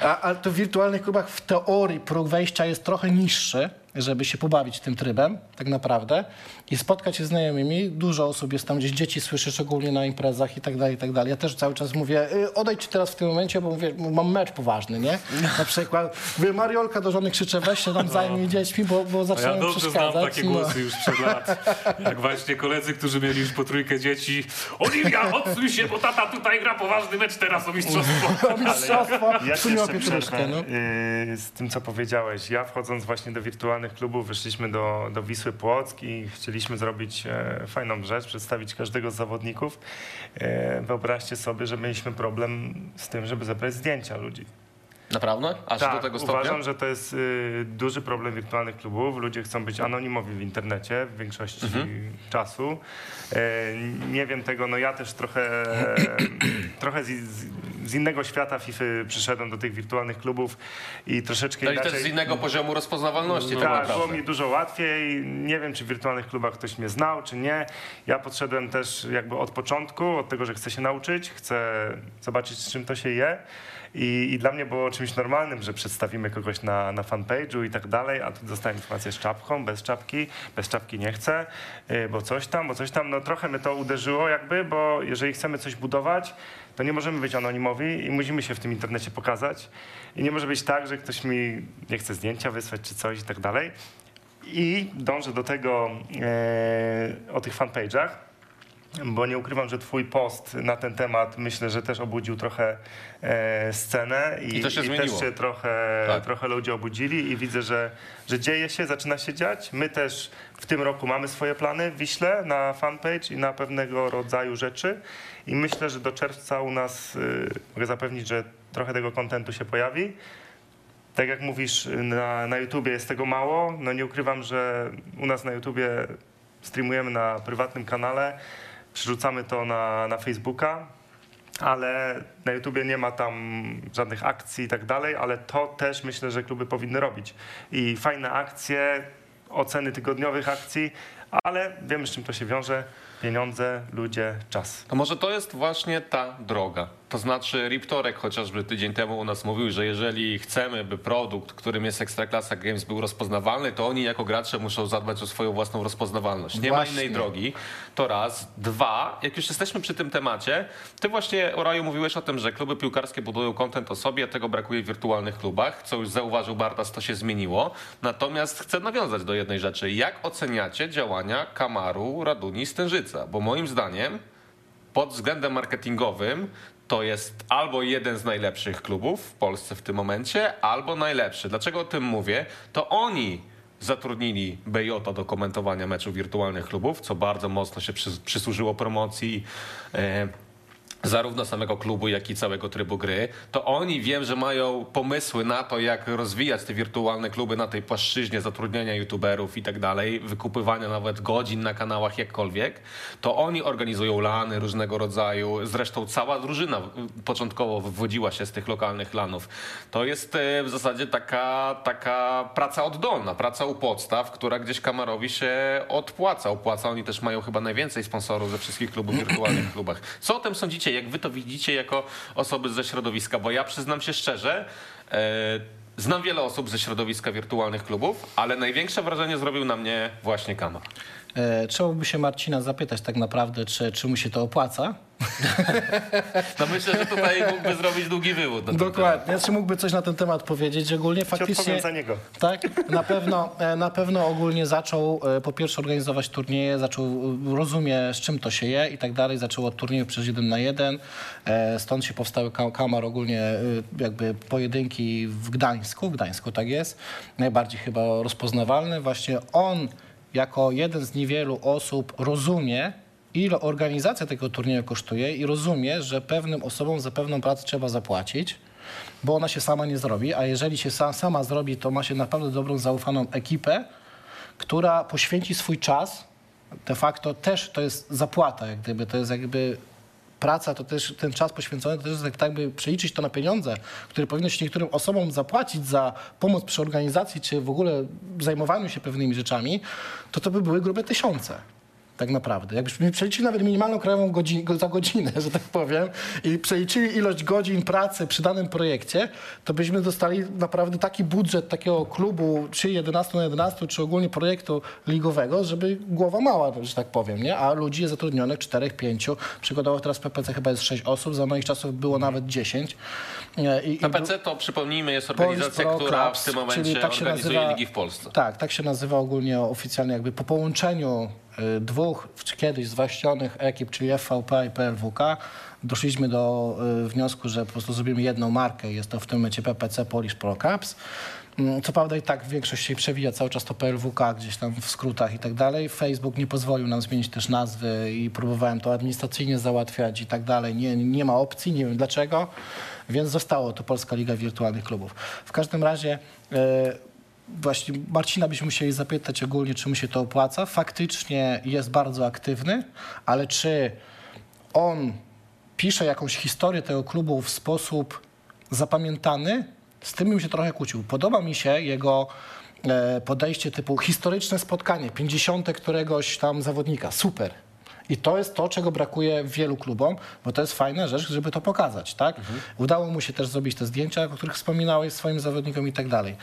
A, ale to w wirtualnych klubach w teorii próg wejścia jest trochę niższy, żeby się pobawić tym trybem, tak naprawdę, i spotkać się z znajomymi. Dużo osób jest tam, gdzieś dzieci słyszę, szczególnie na imprezach i tak dalej, i tak dalej. Ja też cały czas mówię, y, odejdź teraz w tym momencie, bo mówię, mam mecz poważny, nie? Na przykład, mówię, Mariolka do żony krzyczę, weź się tam zajmij dziećmi, bo, bo A ja zaczynają dobrze znam przeszkadzać. takie no. głosy już przed lat. Jak właśnie koledzy, którzy mieli już po trójkę dzieci. Oliwia, odsuń się, bo tata tutaj gra poważny mecz teraz o mistrzostwo. Mistrzostwo, Ja jeszcze przerwę no. yy, z tym, co powiedziałeś. Ja wchodząc właśnie do wirtualnych klubów, wyszliśmy do, do Wisły Płock i chcieliśmy zrobić e, fajną rzecz, przedstawić każdego z zawodników. E, wyobraźcie sobie, że mieliśmy problem z tym, żeby zebrać zdjęcia ludzi. Naprawdę? Aż do tego stopnia? Tak, uważam, że to jest y, duży problem wirtualnych klubów. Ludzie chcą być anonimowi w internecie w większości Mhm. czasu. E, nie wiem tego, no ja też trochę, trochę z, z, innego świata FIFA przyszedłem do tych wirtualnych klubów i troszeczkę No i inaczej... też z innego poziomu rozpoznawalności. to Tak, naprawdę. było mi dużo łatwiej. Nie wiem, czy w wirtualnych klubach ktoś mnie znał, czy nie. Ja podszedłem też jakby od początku, od tego, że chcę się nauczyć, chcę zobaczyć, z czym to się je. I, I dla mnie było czymś normalnym, że przedstawimy kogoś na, na fanpage'u i tak dalej, a tu dostałem informację z czapką, bez czapki, bez czapki nie chcę, y, bo coś tam, bo coś tam. No trochę mnie to uderzyło jakby, bo jeżeli chcemy coś budować, to nie możemy być anonimowi i musimy się w tym internecie pokazać. I nie może być tak, że ktoś mi nie chce zdjęcia wysłać czy coś i tak dalej. I dążę do tego e, o tych fanpage'ach, bo nie ukrywam, że twój post na ten temat myślę, że też obudził trochę e, scenę i, I to się też zmieniło. się trochę, Tak. trochę ludzie obudzili i widzę, że, że dzieje się, zaczyna się dziać. My też w tym roku mamy swoje plany w Wiśle na fanpage i na pewnego rodzaju rzeczy i myślę, że do czerwca u nas y, mogę zapewnić, że trochę tego kontentu się pojawi. Tak jak mówisz, na, na YouTubie jest tego mało. No nie ukrywam, że u nas na YouTubie streamujemy na prywatnym kanale, przerzucamy to na, na Facebooka, ale na YouTubie nie ma tam żadnych akcji i tak dalej, ale to też myślę, że kluby powinny robić. I fajne akcje, oceny tygodniowych akcji, ale wiemy, z czym to się wiąże. Pieniądze, ludzie, czas. To może to jest właśnie ta droga. To znaczy Riptorek chociażby tydzień temu u nas mówił, że jeżeli chcemy, by produkt, którym jest Ekstraklasa Games był rozpoznawalny, to oni jako gracze muszą zadbać o swoją własną rozpoznawalność. Nie ma Właśnie. innej drogi. To raz. Dwa, jak już jesteśmy przy tym temacie, ty właśnie, Oraju, mówiłeś o tym, że kluby piłkarskie budują content o sobie, a tego brakuje w wirtualnych klubach, co już zauważył Bartas, to się zmieniło. Natomiast chcę nawiązać do jednej rzeczy. Jak oceniacie działania Kamaru, Raduni, Stężyca? Bo moim zdaniem pod względem marketingowym to jest albo jeden z najlepszych klubów w Polsce w tym momencie, albo najlepszy. Dlaczego o tym mówię? To oni zatrudnili BJ do komentowania meczów wirtualnych klubów, co bardzo mocno się przy, przysłużyło promocji. Zarówno samego klubu, jak i całego trybu gry, to oni wiem, że mają pomysły na to, jak rozwijać te wirtualne kluby na tej płaszczyźnie zatrudniania youtuberów i tak dalej, wykupywania nawet godzin na kanałach jakkolwiek, to oni organizują lany różnego rodzaju. Zresztą cała drużyna początkowo wywodziła się z tych lokalnych lanów. To jest e, w zasadzie taka, taka praca oddolna, praca u podstaw, która gdzieś Kamarowi się odpłaca. Opłaca. Oni też mają chyba najwięcej sponsorów ze wszystkich klubów wirtualnych klubach. Co o tym sądzicie? Jak wy to widzicie jako osoby ze środowiska? Bo ja przyznam się szczerze, e, znam wiele osób ze środowiska wirtualnych klubów, ale największe wrażenie zrobił na mnie właśnie Kamar. E, Trzeba by się Marcina zapytać tak naprawdę, czy, czy mu się to opłaca. No myślę, że tutaj mógłby zrobić długi wywód. temat. Dokładnie. Czy mógłby coś na ten temat powiedzieć? Ogólnie faktycznie... za niego. Tak, na pewno, e, na pewno ogólnie zaczął e, po pierwsze organizować turnieje, zaczął rozumie z czym to się je i tak dalej, zaczął od turniejów przez jeden na jeden, stąd się powstały ka- kamar ogólnie jakby pojedynki w Gdańsku, w Gdańsku tak jest, najbardziej chyba rozpoznawalny. Właśnie on jako jeden z niewielu osób rozumie, ile organizacja tego turnieju kosztuje i rozumie, że pewnym osobom za pewną pracę trzeba zapłacić bo ona się sama nie zrobi, a jeżeli się sa, sama zrobi, to ma się naprawdę dobrą, zaufaną ekipę, która poświęci swój czas. De facto też to jest zapłata, jak gdyby, to jest jakby praca, to też ten czas poświęcony, to też jest tak, by przeliczyć to na pieniądze, które powinno się niektórym osobom zapłacić za pomoc przy organizacji, czy w ogóle zajmowaniu się pewnymi rzeczami, to to by były grube tysiące tak naprawdę. Jakbyśmy przeliczyli nawet minimalną krajową godzinę, za godzinę, że tak powiem, i przeliczyli ilość godzin pracy przy danym projekcie, to byśmy dostali naprawdę taki budżet takiego klubu, czy 11 na 11, czy ogólnie projektu ligowego, żeby głowa mała, że tak powiem, nie? A ludzi jest zatrudnionych 4, 5. Przykładowo teraz w PPC chyba jest 6 osób, za moich czasów było nawet 10. E, I, PPC to przypomnijmy jest organizacja, Pro która Clubs, w tym momencie tak organizuje nazywa- ligi w Polsce. tak, tak się nazywa ogólnie oficjalnie jakby po połączeniu dwóch czy kiedyś zwłaszczonych ekip, czyli FVP i PLWK, doszliśmy do y, wniosku, że po prostu zrobimy jedną markę. Jest to w tym momencie PPC Polish Pro Cups. Mm, Co prawda i tak większość się przewija cały czas to PLWK gdzieś tam w skrótach i tak dalej. Facebook nie pozwolił nam zmienić też nazwy i próbowałem to administracyjnie załatwiać i tak dalej. Nie, nie ma opcji, nie wiem dlaczego, więc zostało to Polska Liga Wirtualnych Klubów. W każdym razie e, właśnie Marcina byśmy musieli zapytać ogólnie, czy mu się to opłaca. Faktycznie jest bardzo aktywny, ale czy on pisze jakąś historię tego klubu w sposób zapamiętany, z tym bym się trochę kłócił. Podoba mi się jego e, podejście typu historyczne spotkanie, 50 któregoś tam zawodnika. Super. I to jest to, czego brakuje wielu klubom, bo to jest fajna rzecz, żeby to pokazać, tak? Udało mu się też zrobić te zdjęcia, o których wspominałeś swoim zawodnikom i tak dalej.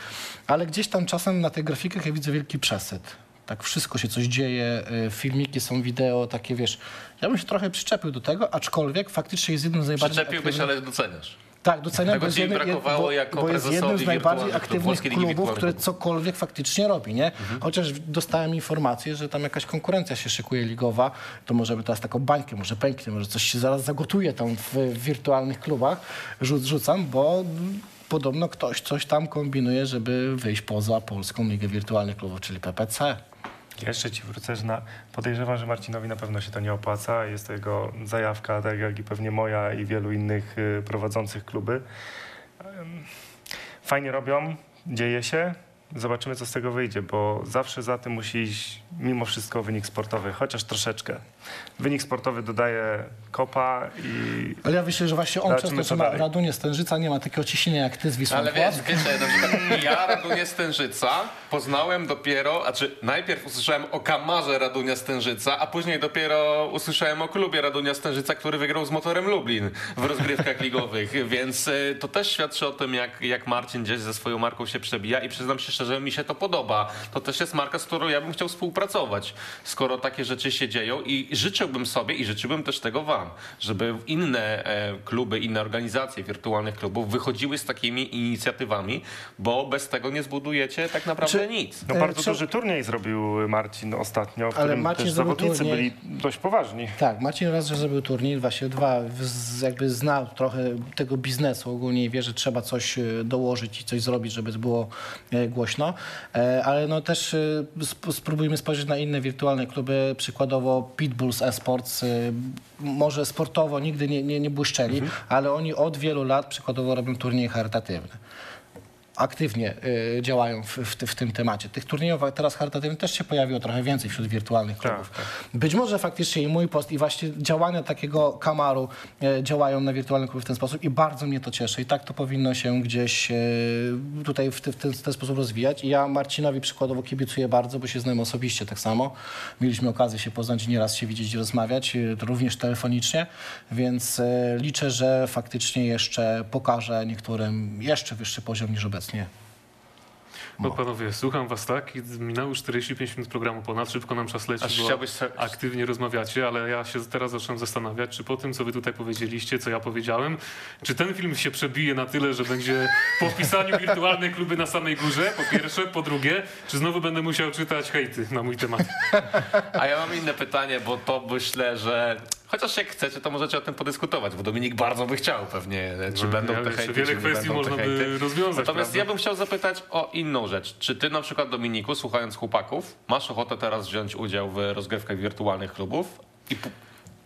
Ale gdzieś tam czasem na tych grafikach ja widzę wielki przesyt. Tak wszystko się coś dzieje, y, filmiki są wideo, takie wiesz. Ja bym się trochę przyczepił do tego, aczkolwiek faktycznie jest jednym z najbardziej Przyczepiłbyś, aktywnych- ale doceniasz. Tak, doceniam, bo jest, brakowało bo, jako bo jest jednym z najbardziej aktywnych klubów, które cokolwiek faktycznie robi, nie? Mhm. Chociaż dostałem informację, że tam jakaś konkurencja się szykuje ligowa, to możemy teraz taką bańkę, może pęknie, może coś się zaraz zagotuje tam w, w wirtualnych klubach, Rzuc, rzucam, bo podobno ktoś coś tam kombinuje, żeby wyjść poza Polską Ligę Wirtualnych Klubów, czyli PPC. Jeszcze ci wrócę, że na, podejrzewam, że Marcinowi na pewno się to nie opłaca. Jest to jego zajawka, tak jak i pewnie moja i wielu innych y, prowadzących kluby. Fajnie robią, dzieje się. Zobaczymy, co z tego wyjdzie, bo zawsze za tym musi iść mimo wszystko wynik sportowy, chociaż troszeczkę. Wynik sportowy dodaje kopa i Ale ja myślę, że właśnie on przez to, że ma. Radunie Stężyca nie ma takiego ciśnienia jak ty z Wisłą Ale wiesz, wiesz, na przykład ja Radunia Stężyca poznałem dopiero, a czy najpierw usłyszałem o kamarze Radunia Stężyca, a później dopiero usłyszałem o klubie Radunia Stężyca, który wygrał z Motorem Lublin w rozgrywkach ligowych, więc y, to też świadczy o tym, jak, jak Marcin gdzieś ze swoją marką się przebija i przyznam się szczerze, mi się to podoba. To też jest marka, z którą ja bym chciał współpracować, skoro takie rzeczy się dzieją i życzyłbym sobie i życzyłbym też tego wam, żeby inne e, kluby, inne organizacje wirtualnych klubów wychodziły z takimi inicjatywami, bo bez tego nie zbudujecie tak naprawdę Czy- nic. no, E, bardzo co- duży turniej zrobił Marcin ostatnio, w Ale którym Marcin też zawodnicy turniej- byli dość poważni. Tak, Marcin raz, że zrobił turniej, właśnie dwa, jakby znał trochę tego biznesu ogólnie i wie, że trzeba coś e, dołożyć i coś zrobić, żeby było głośno. ale no też sp- spróbujmy spojrzeć na inne wirtualne kluby, przykładowo Pitbulls Esports, e, może sportowo nigdy nie, nie, nie błyszczeli, ale oni od wielu lat przykładowo robią turnieje charytatywne aktywnie y, działają w, w, w tym temacie. Tych turniejów teraz charytatywnych też się pojawiło trochę więcej wśród wirtualnych klubów. Być może faktycznie i mój post i właśnie działania takiego kamaru y, działają na wirtualne kluby w ten sposób i bardzo mnie to cieszy i tak to powinno się gdzieś y, tutaj w, w, ten, ten sposób rozwijać. I ja Marcinowi przykładowo kibicuję bardzo, bo się znamy osobiście tak samo. Mieliśmy okazję się poznać, nieraz się widzieć i rozmawiać, również telefonicznie, więc liczę, że faktycznie jeszcze pokaże niektórym jeszcze wyższy poziom niż obecnie. No panowie, słucham was tak i minęło 45 minut programu ponad, szybko nam czas leci, Aż bo chciałbyś aktywnie rozmawiacie, ale ja się teraz zacząłem zastanawiać, czy po tym, co wy tutaj powiedzieliście, co ja powiedziałem, czy ten film się przebije na tyle, że będzie po wpisaniu wirtualne kluby na samej górze, po pierwsze, po drugie, czy znowu będę musiał czytać hejty na mój temat. A ja mam inne pytanie, bo to myślę, że chociaż jak chcecie, to możecie o tym podyskutować, bo Dominik bardzo by chciał pewnie, czy No, będą ale te hejty, wiele kwestii będą można by rozwiązać, Natomiast prawda? ja bym chciał zapytać o inną rzecz. Czy ty na przykład, Dominiku, słuchając chłopaków, masz ochotę teraz wziąć udział w rozgrywkach wirtualnych klubów? I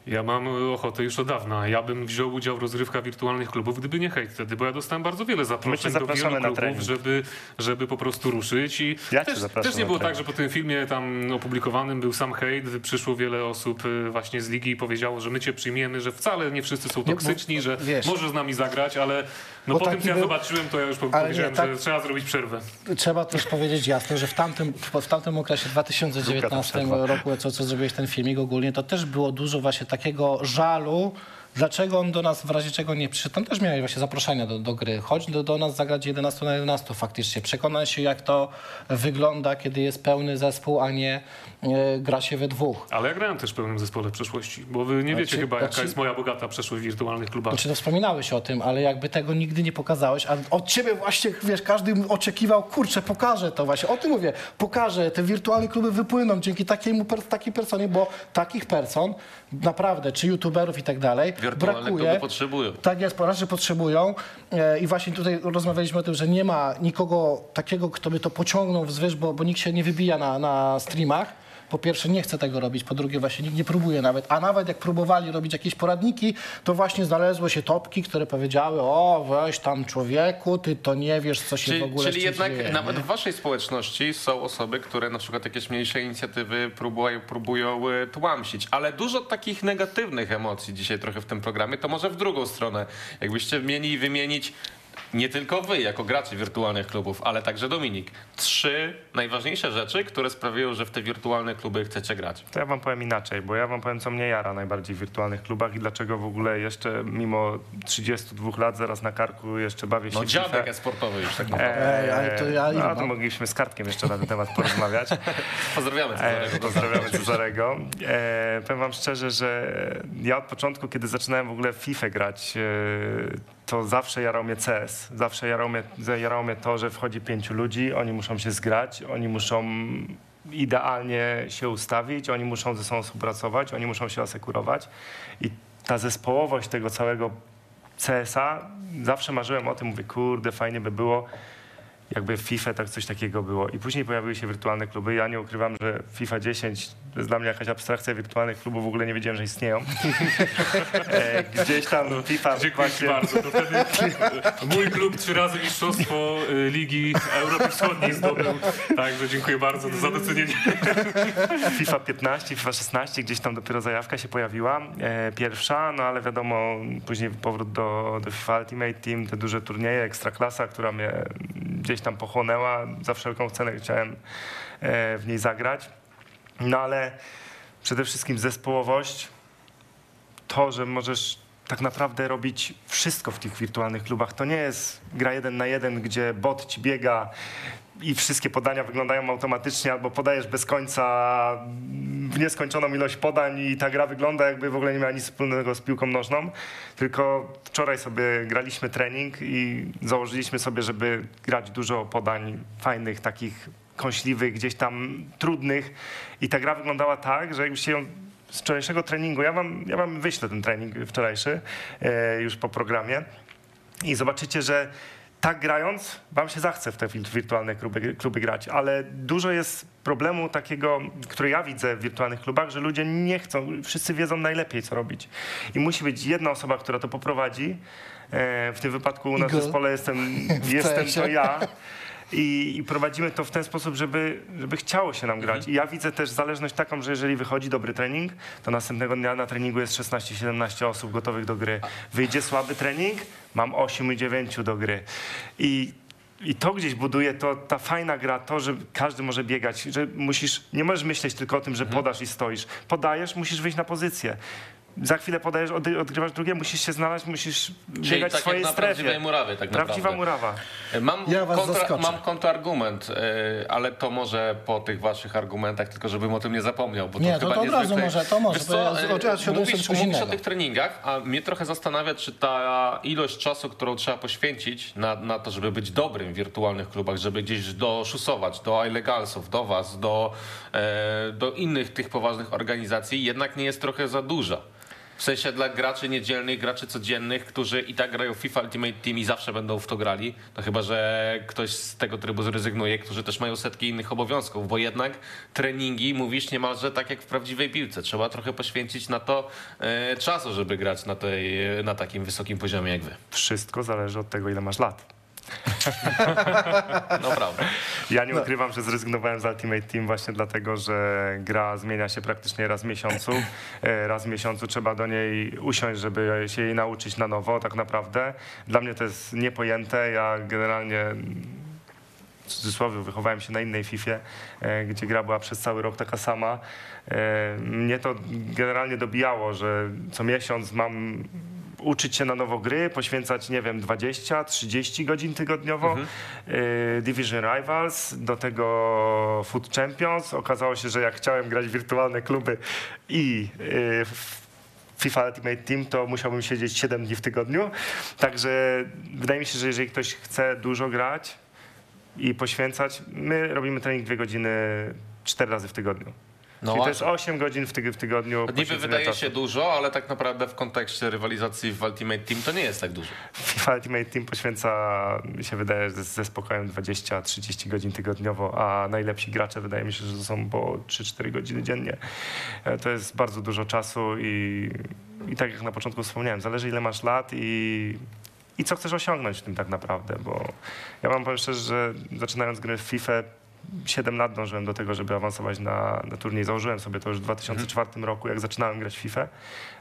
Ja mam ochotę już od dawna. Ja bym wziął udział w rozgrywkach wirtualnych klubów, gdyby nie hejt wtedy, bo ja dostałem bardzo wiele zaproszeń do wielu klubów, trening. żeby, żeby po prostu ruszyć. I Ja też, zapraszam też nie było tak, że po tym filmie tam opublikowanym był sam hejt, przyszło wiele osób y, właśnie z ligi i powiedziało, że my cię przyjmiemy, że wcale nie wszyscy są Nie, bo- toksyczni, że wiesz- możesz z nami zagrać, ale no Bo po tym, co ja był- zobaczyłem, to ja już po- Ale nie, powiedziałem, tak- że trzeba zrobić przerwę. Trzeba też powiedzieć jasno, że w tamtym, w, tamtym okresie 2019 przerwa. roku, co, co zrobiłeś ten filmik ogólnie, to też było dużo właśnie takiego żalu, dlaczego on do nas w razie czego nie przyszedł. Tam też miałeś właśnie zaproszenia do, do gry. Chodź do, do nas zagrać 11 na 11 faktycznie. Przekonaj się, jak to wygląda, kiedy jest pełny zespół, a nie e, gra się we dwóch. Ale ja grałem też w pełnym zespole w przeszłości, bo wy nie wiecie Znaczy- chyba, jaka znaczy- jest moja bogata przeszłość w wirtualnych klubach. Znaczy, to wspominałeś o tym, ale jakby tego nigdy nie pokazałeś, a od ciebie właśnie, wiesz, każdy oczekiwał, kurczę, pokażę to właśnie, o tym mówię, pokażę, te wirtualne kluby wypłyną dzięki takiemu, takiej personie, bo takich person, naprawdę, czy youtuberów i tak dalej, Wirtualne brakuje. potrzebują. Tak jest, że potrzebują e, i właśnie tutaj rozmawialiśmy o tym, że nie ma nikogo takiego, kto by to pociągnął wzwyż, bo, bo nikt się nie wybija na, na streamach. Po pierwsze nie chce tego robić, po drugie właśnie nikt nie próbuje nawet, a nawet jak próbowali robić jakieś poradniki, to właśnie znalazło się topki, które powiedziały, o weź tam człowieku, ty to nie wiesz, co się Czyli, w ogóle czyli jednak dzieje. nawet nie? w waszej społeczności są osoby, które na przykład jakieś mniejsze inicjatywy próbują, próbują y, tłamsić, ale dużo takich negatywnych emocji dzisiaj trochę w tym programie, to może w drugą stronę. Jakbyście mieli wymienić nie tylko wy jako gracze wirtualnych klubów, ale także Dominik. Trzy najważniejsze rzeczy, które sprawiają, że w te wirtualne kluby chcecie grać. To ja wam powiem inaczej, bo ja wam powiem, co mnie jara najbardziej w wirtualnych klubach i dlaczego w ogóle jeszcze mimo 32 lat zaraz na karku jeszcze bawię się No dziadek e-sportowy już tak naprawdę. Ej, ale to ja no, to mogliśmy z Kartkiem jeszcze na ten temat porozmawiać. Pozdrawiamy E, Cezarego. pozdrawiamy Cezarego. E, powiem wam szczerze, że ja od początku, kiedy zaczynałem w ogóle w FIFA grać, e, to zawsze jarał mnie CS. Zawsze jarał mnie, jarało mnie to, że wchodzi pięciu ludzi, oni muszą się zgrać, oni muszą idealnie się ustawić, oni muszą ze sobą współpracować, oni muszą się asekurować. I ta zespołowość tego całego CS-a, zawsze marzyłem o tym, mówię, kurde, fajnie by było, jakby w FIFA tak coś takiego było. I później pojawiły się wirtualne kluby. Ja nie ukrywam, że FIFA 10 to jest dla mnie jakaś abstrakcja wirtualnych klubów, w ogóle nie wiedziałem, że istnieją. e, gdzieś tam FIFA Dziękuję Ci bardzo. To wtedy mój klub trzy razy mistrzostwo y, Ligi Europy Wschodniej zdobył. Także dziękuję bardzo za docenienie. FIFA 15, FIFA 16, gdzieś tam dopiero zajawka się pojawiła, e, pierwsza, no ale wiadomo, później powrót do, do FIFA Ultimate Team, te duże turnieje, Ekstraklasa, która mnie gdzieś tam pochłonęła, za wszelką cenę chciałem e, w niej zagrać. No ale przede wszystkim zespołowość, to, że możesz tak naprawdę robić wszystko w tych wirtualnych klubach. To nie jest gra jeden na jeden, gdzie bot ci biega i wszystkie podania wyglądają automatycznie, albo podajesz bez końca w nieskończoną ilość podań i ta gra wygląda jakby w ogóle nie miała nic wspólnego z piłką nożną. Tylko wczoraj sobie graliśmy trening i założyliśmy sobie, żeby grać dużo podań fajnych, takich kąśliwych, gdzieś tam trudnych. I ta gra wyglądała tak, że jakby się ją z wczorajszego treningu, ja wam, ja wam wyślę ten trening wczorajszy e, już po programie i zobaczycie, że tak grając, wam się zachce w te wir- wirtualne kluby, kluby grać, ale dużo jest problemu takiego, który ja widzę w wirtualnych klubach, że ludzie nie chcą, wszyscy wiedzą najlepiej, co robić. I musi być jedna osoba, która to poprowadzi. E, W tym wypadku u nas w zespole jestem, jestem to ja. I, I prowadzimy to w ten sposób, żeby, żeby chciało się nam grać. I ja widzę też zależność taką, że jeżeli wychodzi dobry trening, to następnego dnia na treningu jest 16-17 osób gotowych do gry. Wyjdzie słaby trening, mam 8 i 9 do gry. I i to gdzieś buduje to, ta fajna gra, to, że każdy może biegać, że musisz, nie możesz myśleć tylko o tym, że podasz i stoisz. Podajesz, musisz wyjść na pozycję. Za chwilę podajesz, odgrywasz drugie, musisz się znaleźć, musisz Czyli biegać w tak swojej jak na strefie. prawdziwej murawie tak naprawdę. Prawdziwa murawa. Mam, Ja was kontra, mam kontrargument, e, ale to może po tych waszych argumentach, tylko żebym o tym nie zapomniał. Bo Nie, to, to- chyba to od razu może, to może, Wiesz bo ja co, e, sobie mówisz, mówisz o tych treningach, a mnie trochę zastanawia, czy ta ilość czasu, którą trzeba poświęcić na, na to, żeby być dobrym w wirtualnych klubach, żeby gdzieś doszusować do iLegalsów, do was, do, e, do innych tych poważnych organizacji, jednak nie jest trochę za duża. W sensie dla graczy niedzielnych, graczy codziennych, którzy i tak grają FIFA Ultimate Team i zawsze będą w to grali, to chyba, że ktoś z tego trybu zrezygnuje, którzy też mają setki innych obowiązków, bo jednak treningi, mówisz niemalże tak jak w prawdziwej piłce. Trzeba trochę poświęcić na to e, czasu, żeby grać na, tej, na takim wysokim poziomie jak wy. Wszystko zależy od tego, ile masz lat. No prawda. Ja nie ukrywam, że zrezygnowałem z Ultimate Team właśnie dlatego, że gra zmienia się praktycznie raz w miesiącu. E, Raz w miesiącu trzeba do niej usiąść, żeby się jej nauczyć na nowo tak naprawdę. Dla mnie to jest niepojęte. Ja generalnie w cudzysłowie wychowałem się na innej Fifie, e, gdzie gra była przez cały rok taka sama. E, Mnie to generalnie dobijało, że co miesiąc mam uczyć się na nowo gry, poświęcać, nie wiem, 20, 30 godzin tygodniowo. E, Division Rivals, do tego Food Champions. Okazało się, że jak chciałem grać w wirtualne kluby i w FIFA Ultimate Team, to musiałbym siedzieć 7 dni w tygodniu. Także wydaje mi się, że jeżeli ktoś chce dużo grać, i poświęcać. My robimy trening dwie godziny cztery razy w tygodniu. No, Czyli to jest 8 godzin w, tyg- w tygodniu. Niby wydaje czasu. się dużo, ale tak naprawdę w kontekście rywalizacji w Ultimate Team to nie jest tak dużo. FIFA Ultimate Team poświęca, mi się wydaje, ze, ze spokojem 20-30 godzin tygodniowo, a najlepsi gracze wydaje mi się, że to są po 3-4 godziny dziennie. E, To jest bardzo dużo czasu i, i tak jak na początku wspomniałem, zależy ile masz lat i, i co chcesz osiągnąć w tym tak naprawdę, bo ja wam powiem szczerze, że zaczynając grę w FIFA 7 lat dążyłem do tego, żeby awansować na, na turniej. Założyłem sobie to już w 2004 roku, jak zaczynałem grać w FIFA,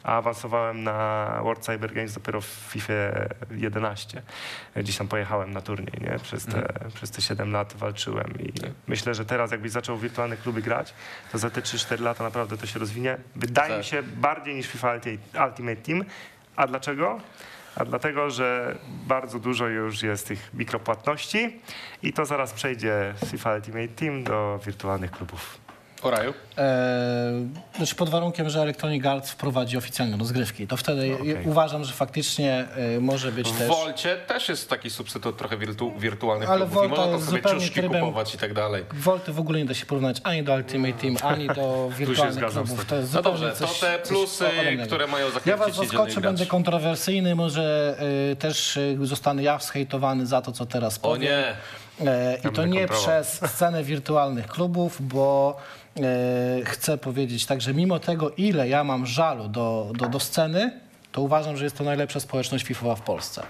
a awansowałem na World Cyber Games dopiero w FIFA 11. Gdzieś tam pojechałem na turniej, nie? Przez te, przez te 7 lat walczyłem i myślę, że teraz jakbyś zaczął w wirtualne kluby grać, to za te 3-4 lata naprawdę to się rozwinie. Wydaje mi Tak. się bardziej niż FIFA Ulti- Ultimate Team. A dlaczego? A dlatego, że bardzo dużo już jest tych mikropłatności i to zaraz przejdzie FIFA Ultimate Team do wirtualnych klubów. Oraju? E, znaczy pod warunkiem, że Electronic Arts wprowadzi oficjalne rozgrywki, to wtedy Okej. uważam, że faktycznie e, może być W też... Wolcie też jest taki substytut trochę wirtu, wirtualnych Ale klubów i Volta można tam jest sobie ciuszki trybem- kupować i tak dalej. Volty w ogóle nie da się porównać ani do Ultimate Team, ani do wirtualnych klubów. To jest No dobrze, to coś- te coś plusy, które mają Ja zachęcić was niedzielnych zaskoczę, będę kontrowersyjny, może y, też y, zostanę ja zhejtowany za to, co teraz O powiem. nie, E, I to nie przez scenę wirtualnych klubów, bo chcę powiedzieć tak, że mimo tego, ile ja mam żalu do, do, do sceny, to uważam, że jest to najlepsza społeczność FIFOwa w Polsce.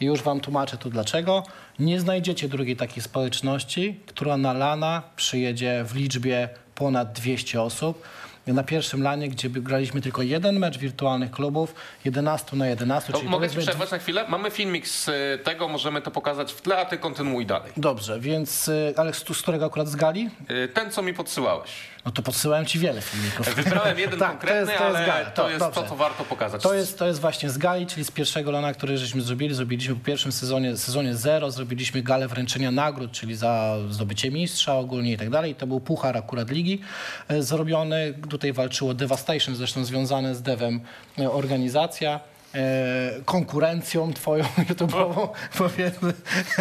I już wam tłumaczę tu dlaczego. Nie znajdziecie drugiej takiej społeczności, która na lana przyjedzie w liczbie ponad 200 osób. Na pierwszym lanie, gdzie graliśmy tylko jeden mecz wirtualnych klubów, 11 na 11, to mogę ci przerwać na chwilę? Mamy filmik z y, tego, możemy to pokazać w tle, a ty kontynuuj dalej. Dobrze, więc y, ale z, z którego akurat z gali? Y, Ten, co mi podsyłałeś. No to podsyłałem ci wiele filmików. Wybrałem jeden Tak, to konkretny, jest- to jest ale gala. to To- jest to, co warto pokazać. To jest, to jest właśnie z gali, czyli z pierwszego lana, który żeśmy zrobili. Zrobiliśmy po pierwszym sezonie, sezonie zero, zrobiliśmy galę wręczenia nagród, czyli za zdobycie mistrza ogólnie i tak dalej. To był puchar akurat ligi e, zrobiony. Tutaj walczyło Devastation, zresztą związane z Devem e, organizacja. E, konkurencją twoją YouTube'ową, powiedzmy.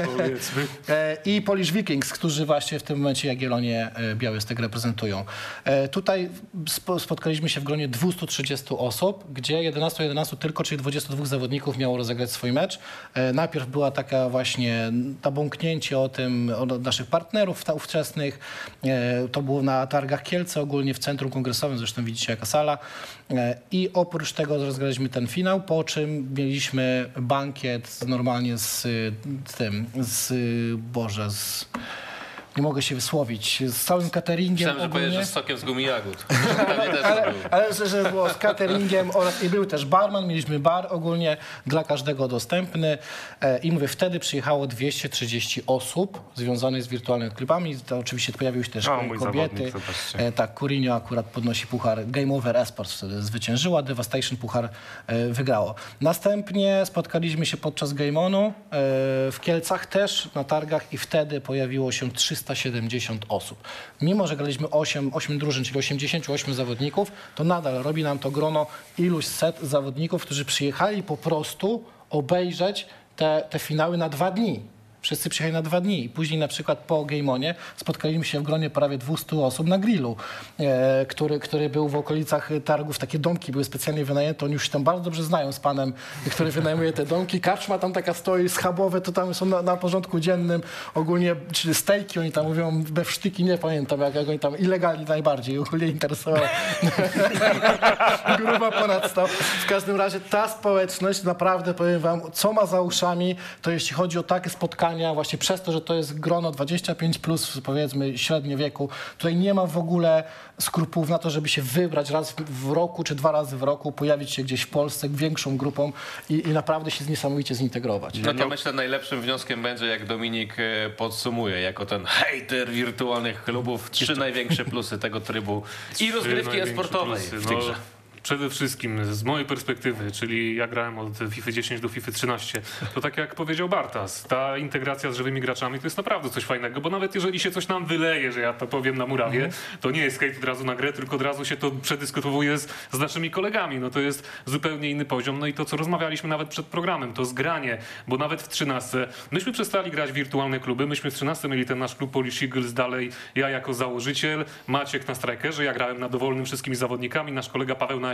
Powiedzmy. E, I Polish Vikings, którzy właśnie w tym momencie Jagiellonię e, Białystok reprezentują. E, Tutaj spo- spotkaliśmy się w gronie 230 osób, gdzie 11 11 tylko, czyli 22 zawodników miało rozegrać swój mecz. E, Najpierw była taka właśnie nabąknięcie o tym od naszych partnerów ta- ówczesnych. E, To było na targach Kielce, ogólnie w centrum kongresowym, zresztą widzicie jaka sala. E, I oprócz tego rozgraliśmy ten finał, po czym mieliśmy bankiet normalnie z, z tym, z, Boże, z... Nie mogę się wysłowić. Z całym cateringiem Myślałem, że ogólnie. powiesz, że z sokiem z gumi jagód. Ale, ale że, że było z cateringiem oraz i był też barman, mieliśmy bar ogólnie dla każdego dostępny e, i mówię, wtedy przyjechało 230 osób związanych z wirtualnymi klubami, to oczywiście pojawiły się też O, kobiety. zawodnik. E, tak, Courinho akurat podnosi puchar Game Over Esports wtedy zwyciężyła, Devastation puchar e, wygrało. Następnie spotkaliśmy się podczas Game Onu w Kielcach też na targach i wtedy pojawiło się 370 osób. Mimo, że graliśmy 8, 8 drużyn, czyli 88 zawodników, to nadal robi nam to grono iluś set zawodników, którzy przyjechali po prostu obejrzeć te, te finały na dwa dni. Wszyscy przyjechali na dwa dni i później na przykład po Gameonie spotkaliśmy się w gronie prawie 200 osób na grillu, e, który, który był w okolicach targów. Takie domki były specjalnie wynajęte. Oni już się tam bardzo dobrze znają z panem, który wynajmuje te domki. Karczma tam taka stoi, schabowe to tam są na, na porządku dziennym. Ogólnie, czy stejki oni tam mówią, we sztyki nie pamiętam, jak, jak oni tam ilegalnie najbardziej ogólnie interesowało. Gruba ponad 100. W każdym razie ta społeczność, naprawdę powiem wam, co ma za uszami, to jeśli chodzi o takie spotkania, właśnie przez to, że to jest grono 25 plus, powiedzmy, średnie wieku, tutaj nie ma w ogóle skrupułów na to, żeby się wybrać raz w roku, czy dwa razy w roku, pojawić się gdzieś w Polsce większą grupą i, i naprawdę się niesamowicie zintegrować. No to myślę najlepszym wnioskiem będzie, jak Dominik e, podsumuje, jako ten hejter wirtualnych klubów, trzy największe plusy tego trybu i rozgrywki e-sportowej w tej No, grze. Przede wszystkim z mojej perspektywy, czyli ja grałem od FIFA 10 do FIFA 13, to tak jak powiedział Bartas, ta integracja z żywymi graczami to jest naprawdę coś fajnego, bo nawet jeżeli się coś nam wyleje, że ja to powiem na murawie, to nie jest hejt od razu na grę, tylko od razu się to przedyskutowuje z, z naszymi kolegami. No to jest zupełnie inny poziom. No i to, co rozmawialiśmy nawet przed programem, to zgranie, bo nawet w 13 myśmy przestali grać wirtualne kluby, myśmy w 13 mieli ten nasz klub Polish Eagles dalej, ja jako założyciel, Maciek na strikerze, ja grałem na dowolnym wszystkimi zawodnikami, nasz kolega Paweł na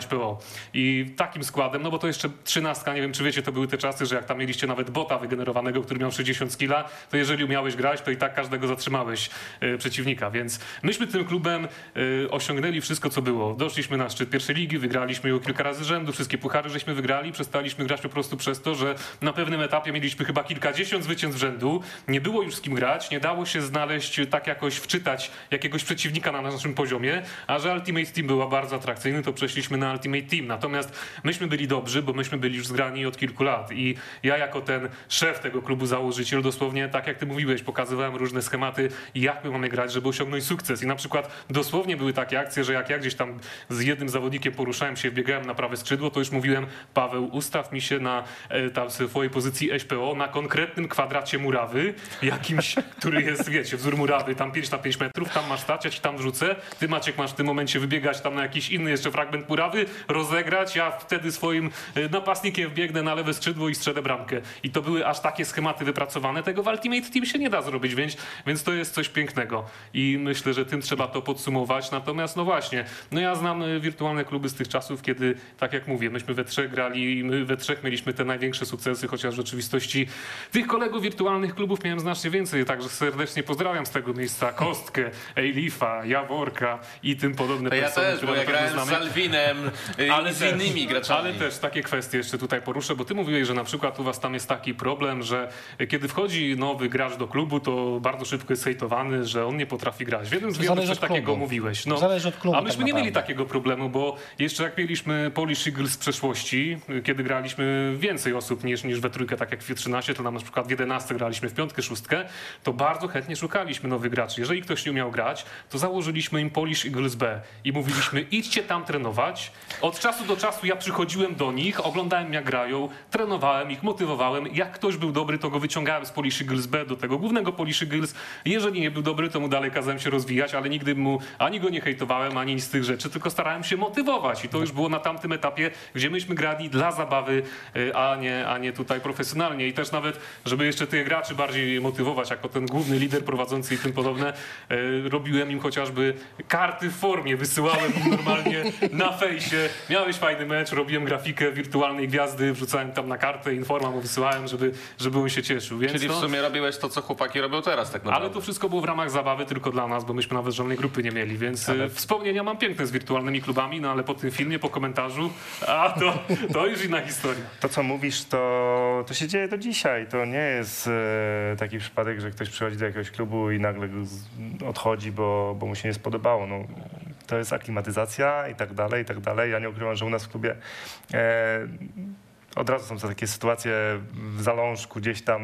I takim składem, no bo to jeszcze 13, nie wiem czy wiecie, to były te czasy, że jak tam mieliście nawet bota wygenerowanego, który miał 60 skilla, to jeżeli umiałeś grać, to i tak każdego zatrzymałeś e, przeciwnika. Więc myśmy tym klubem e, osiągnęli wszystko, co było. Doszliśmy na szczyt pierwszej ligi, wygraliśmy ją kilka razy rzędu, wszystkie puchary żeśmy wygrali, przestaliśmy grać po prostu przez to, że na pewnym etapie mieliśmy chyba kilkadziesiąt zwycięstw rzędu, nie było już z kim grać, nie dało się znaleźć, e, tak jakoś wczytać jakiegoś przeciwnika na naszym poziomie, a że Ultimate Team była bardzo atrakcyjny, to przeszliśmy na Ultimate Team. Natomiast myśmy byli dobrzy, bo myśmy byli już zgrani od kilku lat i ja jako ten szef tego klubu założyciel dosłownie, tak jak ty mówiłeś, pokazywałem różne schematy, jak my mamy grać, żeby osiągnąć sukces. I na przykład dosłownie były takie akcje, że jak ja gdzieś tam z jednym zawodnikiem poruszałem się, biegałem na prawe skrzydło, to już mówiłem, Paweł, ustaw mi się na e, tam swojej pozycji SPO na konkretnym kwadracie murawy, jakimś, który jest, wiecie, wzór murawy, tam 5 na 5 metrów, tam masz stać, ja ci tam wrzucę, ty Maciek masz w tym momencie wybiegać tam na jakiś inny jeszcze fragment murawy, rozegrać, ja wtedy swoim e, napastnikiem biegnę na lewe skrzydło i strzelę bramkę. I to były aż takie schematy wypracowane, tego w Ultimate Team się nie da zrobić, więc, więc to jest coś pięknego. I myślę, że tym trzeba to podsumować. Natomiast no właśnie, no ja znam e, wirtualne kluby z tych czasów, kiedy, tak jak mówię, myśmy we trzech grali i my we trzech mieliśmy te największe sukcesy, chociaż w rzeczywistości tych kolegów wirtualnych klubów miałem znacznie więcej, także serdecznie pozdrawiam z tego miejsca Kostkę, Ejlifa, Jaworka i tym podobne To ja też, bo ja grałem z znamy. I z innymi graczami. Ale też takie kwestie jeszcze tutaj poruszę, bo ty mówiłeś, że na przykład u was tam jest taki problem, że kiedy wchodzi nowy gracz do klubu, to bardzo szybko jest hejtowany, że on nie potrafi grać. W jednym z wywiadów coś takiego klubu. mówiłeś. No, Zależy od klubu A myśmy tak nie mieli takiego problemu, bo jeszcze jak mieliśmy Polish Eagles z przeszłości, kiedy graliśmy więcej osób niż, niż we trójkę, tak jak w 13, to nam na przykład w 11 graliśmy w piątkę, szóstkę, to bardzo chętnie szukaliśmy nowych graczy. Jeżeli ktoś nie umiał grać, to założyliśmy im Polish Eagles B i mówiliśmy idźcie tam trenować, Od czasu do czasu ja przychodziłem do nich, oglądałem jak grają, trenowałem ich, motywowałem. Jak ktoś był dobry, to go wyciągałem z Polish Girls B do tego głównego Polish Girls. Jeżeli nie był dobry, to mu dalej kazałem się rozwijać, ale nigdy mu ani go nie hejtowałem, ani nic z tych rzeczy, tylko starałem się motywować. I to już było na tamtym etapie, gdzie myśmy grali dla zabawy, y, a nie, a nie tutaj profesjonalnie. I też nawet, żeby jeszcze tych graczy bardziej motywować, jako ten główny lider prowadzący i tym podobne, y, robiłem im chociażby karty w formie, wysyłałem im normalnie na fejsie. Miałeś fajny mecz, robiłem grafikę wirtualnej gwiazdy, wrzucałem tam na kartę, informa mu wysyłałem, żeby, żeby on się cieszył. Więc Czyli w no, sumie robiłeś to, co chłopaki robią teraz tak naprawdę. ale to wszystko było w ramach zabawy tylko dla nas, bo myśmy nawet żadnej grupy nie mieli, więc ale... wspomnienia mam piękne z wirtualnymi klubami, no ale po tym filmie, po komentarzu, a to, to już inna historia. To, co mówisz, to, to się dzieje do dzisiaj. To nie jest e, taki przypadek, że ktoś przychodzi do jakiegoś klubu i nagle odchodzi, bo, bo mu się nie spodobało. No, to jest aklimatyzacja i tak dalej, i tak dalej. Ja nie ukrywam, że u nas w klubie e, od razu są to takie sytuacje w zalążku gdzieś tam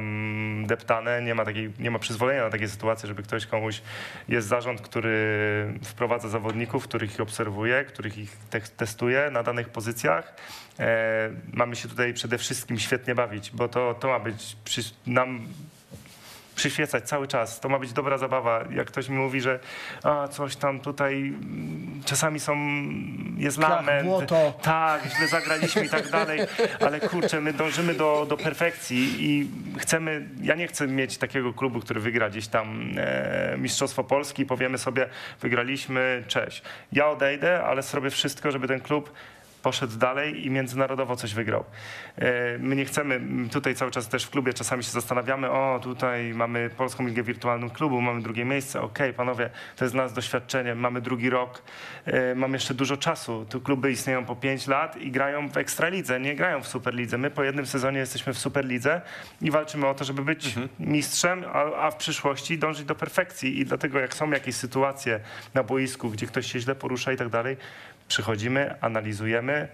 deptane. Nie ma, takiej, nie ma przyzwolenia na takie sytuacje, żeby ktoś komuś... Jest zarząd, który wprowadza zawodników, których ich obserwuje, których ich te testuje na danych pozycjach. E, mamy się tutaj przede wszystkim świetnie bawić, bo to, to ma być przy, nam przyświecać cały czas. To ma być dobra zabawa. Jak ktoś mi mówi, że a, coś tam tutaj mm, czasami są, jest Piach, lament. błoto. Tak, źle zagraliśmy i tak dalej, ale kurczę, my dążymy do, do perfekcji i chcemy, ja nie chcę mieć takiego klubu, który wygra gdzieś tam e, Mistrzostwo Polski i powiemy sobie, wygraliśmy, cześć. Ja odejdę, ale zrobię wszystko, żeby ten klub poszedł dalej i międzynarodowo coś wygrał. E, My nie chcemy, tutaj cały czas też w klubie czasami się zastanawiamy, o tutaj mamy Polską Ligę Wirtualną Klubu, mamy drugie miejsce, okej panowie, to jest dla nas doświadczenie, mamy drugi rok, e, mamy jeszcze dużo czasu. Tu kluby istnieją po 5 lat i grają w Ekstralidze, nie grają w Superlidze. My po jednym sezonie jesteśmy w Superlidze i walczymy o to, żeby być mistrzem, a, a w przyszłości dążyć do perfekcji i dlatego jak są jakieś sytuacje na boisku, gdzie ktoś się źle porusza i tak dalej, przychodzimy, analizujemy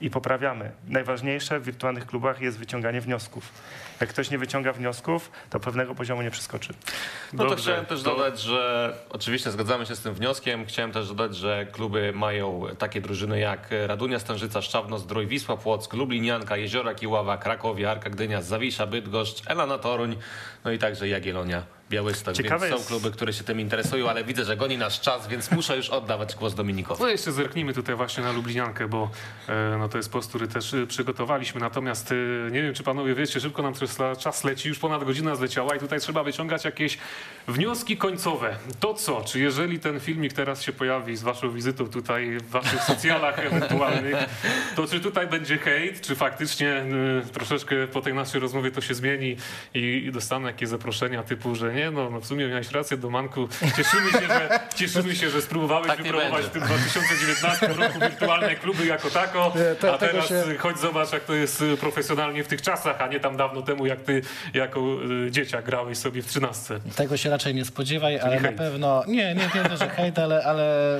i poprawiamy. Najważniejsze w wirtualnych klubach jest wyciąganie wniosków. Jak ktoś nie wyciąga wniosków, to pewnego poziomu nie przeskoczy. No to chciałem też to- dodać, że oczywiście zgadzamy się z tym wnioskiem. Chciałem też dodać, że kluby mają takie drużyny jak Radunia Stężyca, Szczawno, Zdrój, Wisła Płock, Lublinianka, Jeziora Kiława, Krakowie, Arka Gdynia, Zawisza, Bydgoszcz, Elana Toruń, no i także Jagiellonia, Białystok. Ciekawe więc są jest- kluby, które się tym interesują, ale widzę, że goni nasz czas, więc muszę już oddawać głos Dominikowi. No jeszcze zerknijmy tutaj właśnie na Lubliniankę, bo e, no to jest post, który też e, przygotowaliśmy. Natomiast e, nie wiem, czy panowie wiecie, szybko nam czas, czas leci, już ponad godzina zleciała i tutaj trzeba wyciągać jakieś wnioski końcowe. To co? Czy jeżeli ten filmik teraz się pojawi z waszą wizytą tutaj w waszych socjalach ewentualnych, to czy tutaj będzie hejt, czy faktycznie e, troszeczkę po tej naszej rozmowie to się zmieni i, i dostanę jakieś zaproszenia typu, że nie, no, no w sumie miałeś rację, Domanku, cieszymy się, że, cieszymy się, że spróbowałeś Tak w tym 2019 roku wirtualne kluby jako tako, Nie, te- a teraz się- chodź zobacz, jak to jest y, profesjonalnie w tych czasach, a nie tam dawno temu, jak ty jako y, dzieciak grałeś sobie w trzynastce. Tego się raczej nie spodziewaj, ale hejt. na pewno. Nie, nie, nie, że hejt, ale, ale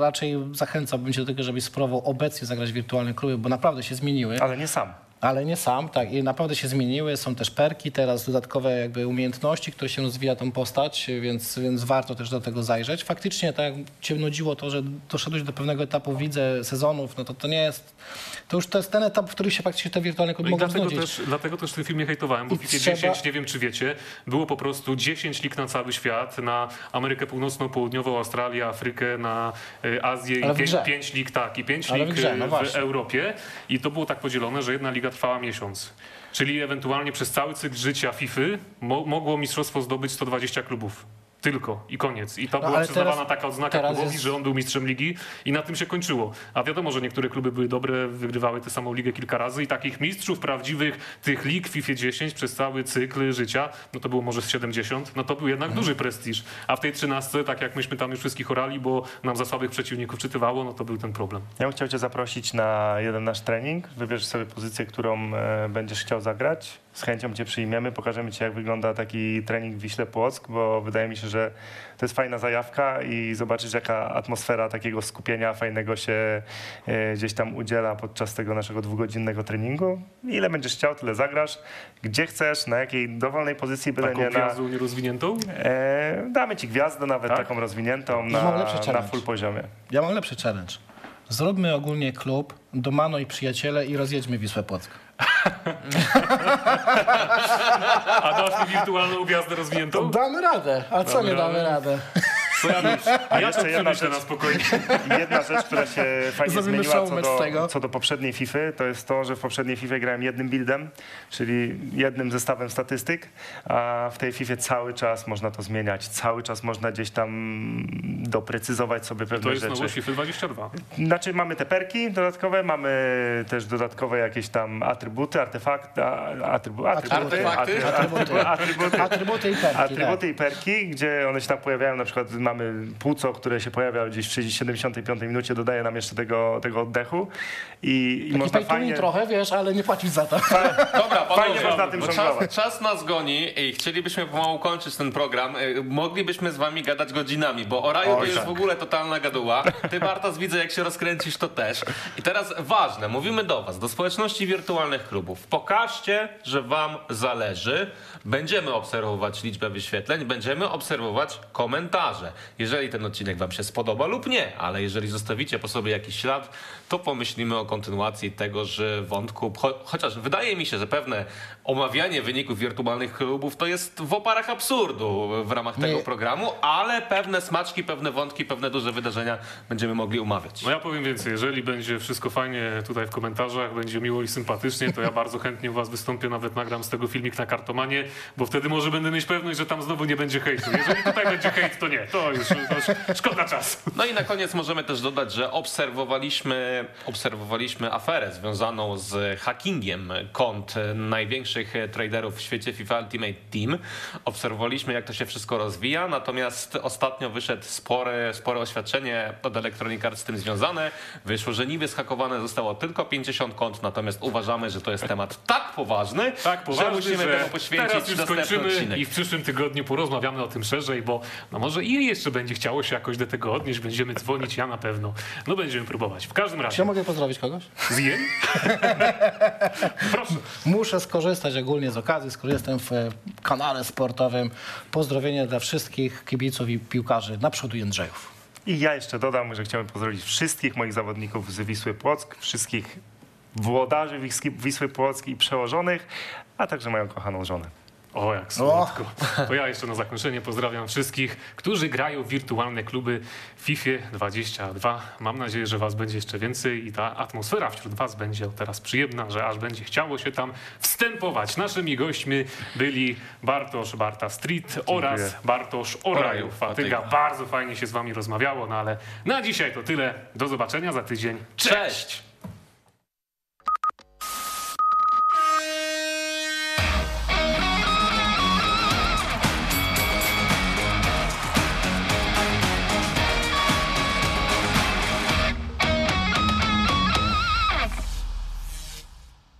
raczej zachęcałbym cię do tego, żebyś spróbował obecnie zagrać w wirtualne kluby, bo naprawdę się zmieniły. Ale nie sam. Ale nie sam, tak. I naprawdę się zmieniły. Są też perki, teraz dodatkowe jakby umiejętności, które się rozwija tą postać, więc, więc warto też do tego zajrzeć. Faktycznie, tak jak cię nudziło to, że doszedłeś do pewnego etapu, widzę, sezonów, no to to nie jest... To już to jest ten etap, w którym się faktycznie te wirtualne No mogą dlatego też, dlatego też w tym filmie hejtowałem, bo I w FIFA trzeba- 10, nie wiem czy wiecie, było po prostu 10 lig na cały świat, na Amerykę Północną, Południową, Australię, Afrykę, na y, Azję Ale i w 5, grze. pięć lig, tak, i 5 Ale w lig grze, no w właśnie. Europie i to było tak podzielone, że jedna liga trwała miesiąc. Czyli ewentualnie przez cały cykl życia FIFA mo mogło mistrzostwo zdobyć 120 klubów. Tylko i koniec. I to No, była przyznawana teraz- taka odznaka teraz klubowi, jest- że on był mistrzem ligi i na tym się kończyło. A wiadomo, że niektóre kluby były dobre, wygrywały tę samą ligę kilka razy i takich mistrzów prawdziwych tych lig w FIFA 10 przez cały cykl życia, no to było może z 70, no to był jednak duży prestiż. A w tej 13, tak jak myśmy tam już wszystkich orali, bo nam za słabych przeciwników czytywało, no to był ten problem. Ja bym chciał cię zaprosić na jeden nasz trening. Wybierz sobie pozycję, którą e, będziesz chciał zagrać. Z chęcią cię przyjmiemy, pokażemy ci, jak wygląda taki trening w Wiśle Płock, bo wydaje mi się, że to jest fajna zajawka i zobaczysz, jaka atmosfera takiego skupienia fajnego się e, gdzieś tam udziela podczas tego naszego dwugodzinnego treningu. Ile będziesz chciał, tyle zagrasz. Gdzie chcesz, na jakiej dowolnej pozycji, byle Taką nie na... gwiazdą nierozwiniętą? E, damy ci gwiazdę nawet Tak? taką rozwiniętą na, na full poziomie. Ja mam lepszy challenge. Zróbmy ogólnie klub, Domano i przyjaciele i rozjedźmy Wisłę Płock. A dasz mi wirtualną gwiazdę rozwiniętą? Damy radę, a co Damy nie damy radę? To ja, już, a ja jeszcze jedna rzecz. na spokojnie. Jedna rzecz, która się fajnie Zrobimy zmieniła co do, co do poprzedniej FIFA, to jest to, że w poprzedniej FIFA grałem jednym buildem, czyli jednym zestawem statystyk, a w tej FIFA cały czas można to zmieniać, cały czas można gdzieś tam doprecyzować sobie pewne To jest rzeczy. nowość FIFA 22. Znaczy mamy te perki dodatkowe, mamy też dodatkowe jakieś tam atrybuty, artefakty, a- atrybu, atrybuty, Artefakty? atrybuty, atrybuty, Atrybuty i perki, Atrybuty i perki, gdzie one się tam pojawiają, na przykład mamy płuco, które się pojawia gdzieś w 60 75 minucie, dodaje nam jeszcze tego, tego oddechu i, i można to fajnie... trochę, wiesz, ale nie płacić za to. Dobra, Fajnie panowie, można tym czas, czas nas goni i chcielibyśmy pomału kończyć ten program. Y, Moglibyśmy z wami gadać godzinami, bo o raju to Oj, jest tak. w ogóle totalna gaduła. Ty, Bartas, widzę, jak się rozkręcisz, to też. I teraz ważne, mówimy do was, do społeczności wirtualnych klubów. Pokażcie, że wam zależy. Będziemy obserwować liczbę wyświetleń, będziemy obserwować komentarze. Jeżeli ten odcinek wam się spodoba lub nie, ale jeżeli zostawicie po sobie jakiś ślad, to pomyślimy o kontynuacji tegoż wątku. Cho chociaż wydaje mi się, że pewne omawianie wyników wirtualnych klubów to jest w oparach absurdu w ramach tego Nie. programu, ale pewne smaczki, pewne wątki, pewne duże wydarzenia będziemy mogli umawiać. No ja powiem więcej, jeżeli będzie wszystko fajnie tutaj w komentarzach, będzie miło i sympatycznie, to ja bardzo chętnie u was wystąpię, nawet nagram z tego filmik na kartomanie, bo wtedy może będę mieć pewność, że tam znowu nie będzie hejtu. Jeżeli tutaj będzie hejt, to nie, to już, to szkoda czasu. No i na koniec możemy też dodać, że obserwowaliśmy, obserwowaliśmy aferę związaną z hackingiem kont największych traderów w świecie FIFA Ultimate Team. Obserwowaliśmy, jak to się wszystko rozwija, natomiast ostatnio wyszedł spore, spore oświadczenie od Electronic Arts z tym związane. Wyszło, że niby zhakowane zostało tylko 50 kont, natomiast uważamy, że to jest temat tak poważny, Tak, poważny, że musimy że temu poświęcić teraz już skończymy odcinek. i w przyszłym tygodniu porozmawiamy o tym szerzej, bo no może i jeszcze będzie chciało się jakoś do tego odnieść, będziemy dzwonić, ja na pewno. No będziemy próbować. W każdym Czy ja razie, mogę pozdrowić kogoś? zjem? Proszę. Muszę skorzystać ogólnie z okazji, skoro jestem w e, kanale sportowym. Pozdrowienia dla wszystkich kibiców i piłkarzy. Naprzód Jędrzejów. I ja jeszcze dodam, że chciałbym pozdrowić wszystkich moich zawodników z Wisły Płock, wszystkich włodarzy Wisły Płock i przełożonych, a także moją kochaną żonę. O, jak słodko. To ja jeszcze na zakończenie pozdrawiam wszystkich, którzy grają w wirtualne kluby FIFA 22. Mam nadzieję, że was będzie jeszcze więcej i ta atmosfera wśród was będzie teraz przyjemna, że aż będzie chciało się tam wstępować. Naszymi gośćmi byli Bartosz Barta Street oraz Bartosz Oraju Fatyga. Fatyga. Bardzo fajnie się z wami rozmawiało, no ale na dzisiaj to tyle. Do zobaczenia za tydzień. Cześć!